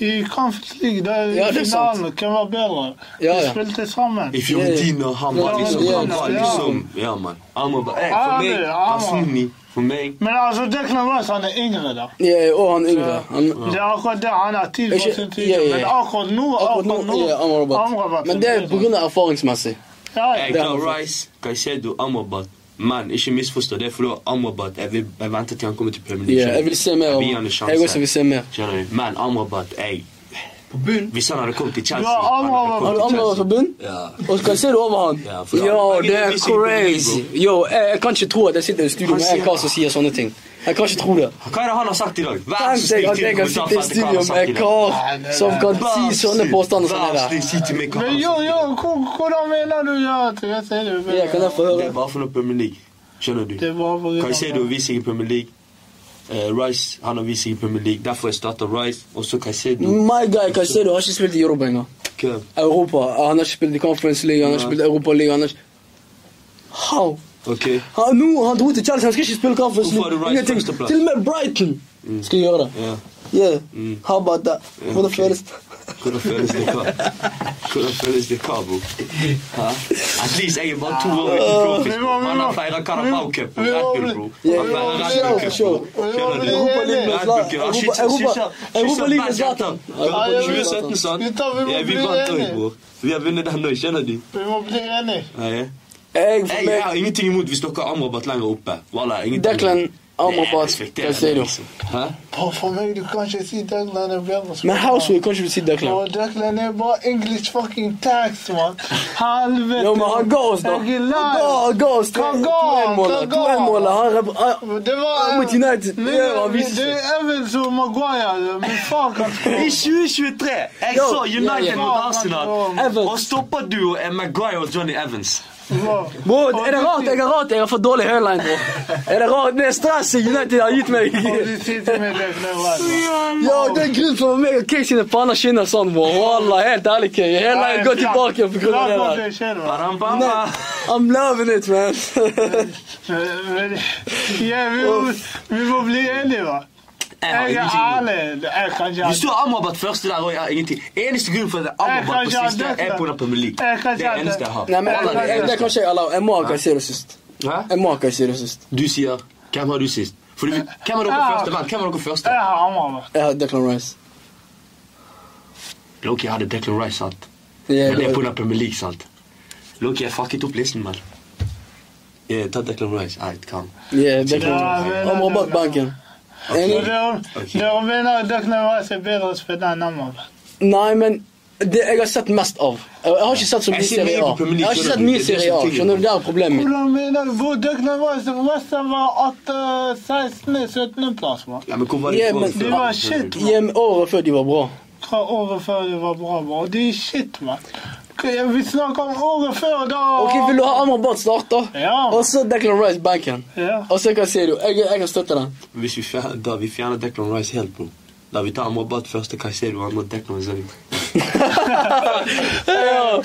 i Conference League. Der, Ja, det er i sant. finalen. Hvem var bedre? Ja, De ja. spilte sammen. I Fiorentina, han var Ja, liksom ja, Han var ja. liksom Ja, mann. Amrabat eh, For meg, ja, personlig, for meg Men altså, Declan Rice han er yngre, da. Ja, og han er yngre. Han, Det er akkurat det. Han har tid for sin tid. ja, ja, ja. Men akkurat nå akkurat nå ja, Amrabat. Amrabat Men det er på av erfaringsmessig. Ja, ja. Er han Rice, Caicedo, Amrabat. Men ikke misforstå det, for da Amrabat Jeg vil jeg venter til han kommer til Premier League. Yeah, jeg vil se mer av ham. Jeg også vil se mer. Men Amrabat, jeg På bunn. Hvis han hadde kommet til Chelsea Ja, Amrabat. Har du Amrabat på bunn? Ja. Og skal jeg se det over han? Ja, Yo, det er crazy. Yo, jeg, jeg kan ikke tro at jeg sitter i studio med en kar som sier sånne ting. Jeg kan ikke tro det. Hva er det han har sagt i dag? Vær så snill at jeg kan sitte i studio med en kar som kan si sånne påstander som det der. Men jo, jo, hvordan mener du ja til jeg det? Ja, kan jeg få Det høre? er bare for noe Premier League. Skjønner du? Det har vist Caicedo seg i Premier League. Uh, Rice han har vist seg i Premier League. Derfor jeg starter Rice, og så Caicedo. My guy Caicedo har ikke spilt i Europa engang. Europa. Han har ikke spilt i Conference League, han har ikke spilt i Europa League. Han har ikke... How? Ok. Han, nå, han dro til Chelsea, han skal ikke spille Conference Hvorfor har du Rice? Til og med Brighton skal gjøre det. Yeah. Yeah. Mm. How about that? Hvordan ok. føles det? Hvordan føles det hva? Hvordan føles det hva, bro? At least jeg er bare to år uten profis, Han har feira feiret Carabao Cup og Red Bull, bro. Han ja, feirer Red Bull-cup. bro. Du? Europa League med Red Zlatan. Bull Cup. Han skyter- Europa- skyter- Europa skyter League med bad Zlatan. Zlatan. Europa League med 2017 sant? Vi vant òg, bror. Vi har vunnet den òg, skjønner du? Vi må bli enige. Jeg, for Jeg, jeg har ingenting imot hvis dere har Amrabat lenger oppe. Voilà. Declan, Amrabat, Caicedo. Hæ? For meg, du kan ikke si Declan er bedre. Men Houseway kan ikke du si Declan. Bro, Declan er bare English fucking tax, man. Helvete. Jo, men han ga oss, da. Han ga, ga oss to ga han? 2-1-målet. Hva ga han? rep- Det var Mot United. Han viste Det er Evans og Maguire. Men faen I 2023! Jeg så United mot Arsenal. Og stopperduo er Maguire og Johnny Evans. Bro. Er det rart jeg har rart jeg har fått dårlig hairline, bro? Er det rart? Det er stresset United har gitt meg. Ja, det er grunnen for at meg og Kay sine panner skinner sånn, bro. Wallah, helt ærlig, Kay. Hairline går tilbake på grunn av det der. I'm loving it, man. Vi må, vi må bli enige, da. Jeg har er ingenting. Jeg kan ikke du har Amrabat første der og jeg har ingenting Eneste grunn for at Amrabat på kan siste er den Premier League. Det er eneste jeg har. Nei, men Jeg kan det kan ikke jeg allow. Jeg må ha Caicedo sist. Jeg må ha Caicedo sist. Du sier Hvem har du sist? Fordi, hvem har dere første? Vent, hvem har dere første? Jeg har Amrabat. Jeg har Declan Rice. Loki hadde Declan Rice, sant? Men det er den Premier League, sant? Loki, jeg fucket opp listen, mann. Yeah, ta Declan Rice. Alright, calm. yeah, Declan Rice. Amrabat banken. Dere, mener bedre? Nei, men det jeg har sett mest av Jeg jeg har ikke sett så mye Serie A. Jeg har ikke sett mye er Serie A. er Skjønner du, det er problemet mitt. Hvordan mener du? Hvor døgnet var det? Ham var at uh, 16.-17. plass, man. Ja, men hvor var de året før? De var shit. Året før de var bra. Fra året før det var bra, bra. De er shit, man. Vi snakker om året før, da Ok, Vil du ha Amrabat start, da? Ja. Og så Declan Rice banken. Ja. Og så Caicedo. Jeg, jeg kan støtte den. Hvis vi fjerner, da vi fjerner Declan Rice helt, bro. Da vi tar Amrabat første, Caicedo andre, Declan Rice. Ja.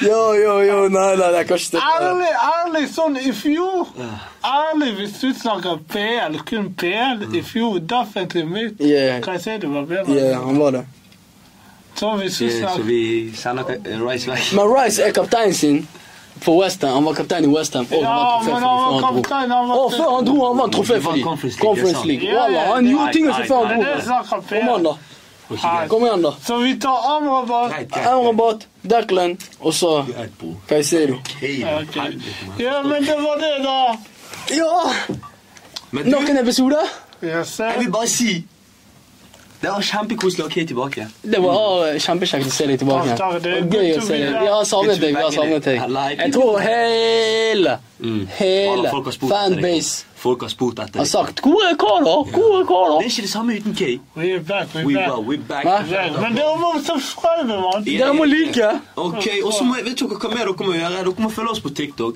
Jo, jo, jo, nei, nei, jeg kan ikke støtte den. Ærlig, ærlig, sånn i fjor Ærlig, hvis du snakker PL, kun PL, i fjor definitivt mitt Yeah, Hva sier du var bedre? yeah, han var det. Så Så vi eh, Rice vekk. Men Rice er kapteinen sin for Westham. Han var kaptein i Westham. Og Ja, han men han var for dem før han dro. kaptein, han var Og før han dro, han vant trofé for dem. Conference League. Wallah, han gjorde ting som før han dro. Kom an, da. Kom igjen, da. Så vi tar Amrabat. Amrabat, Declan og så. Caicedo. Ja, men det var det, da. Ja! Noen episoder? Nok en episode. Yes, jeg vil bare si Det var kjempekoselig å ha Kate tilbake. Det var kjempekjekt å se deg tilbake. Takk, det er Gøy å se deg. Vi Jeg har savnet deg. Jeg har savnet deg. Jeg tror hele Mm. Hele Alle folk har spurt etter deg. fanbase Folk har spurt etter har sagt 'Hvor er Carla? Hvor er Det er ikke det samme uten Kate. We're back, we're We back. Were, we back. Men dere må subscribe, mann. Dere må like. Ok, og så må jeg, vet dere hva mer dere må gjøre? Dere må følge oss på TikTok.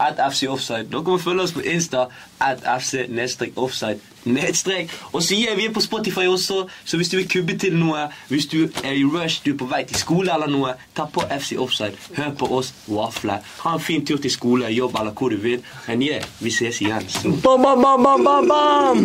At FC Offside. Dere må følge oss på Insta. At FC nedstrek offside. Nedstrek. Og så er vi på Spotify også, så hvis du vil kubbe til noe, hvis du er i rush, du er på vei til skole eller noe, ta på FC Offside. Hør på oss wafle. Ha en fin tur til skole, jobb eller hvor du vil. Men yeah, vi ses igjen. Bam, bam, bam, bam, bam, bam.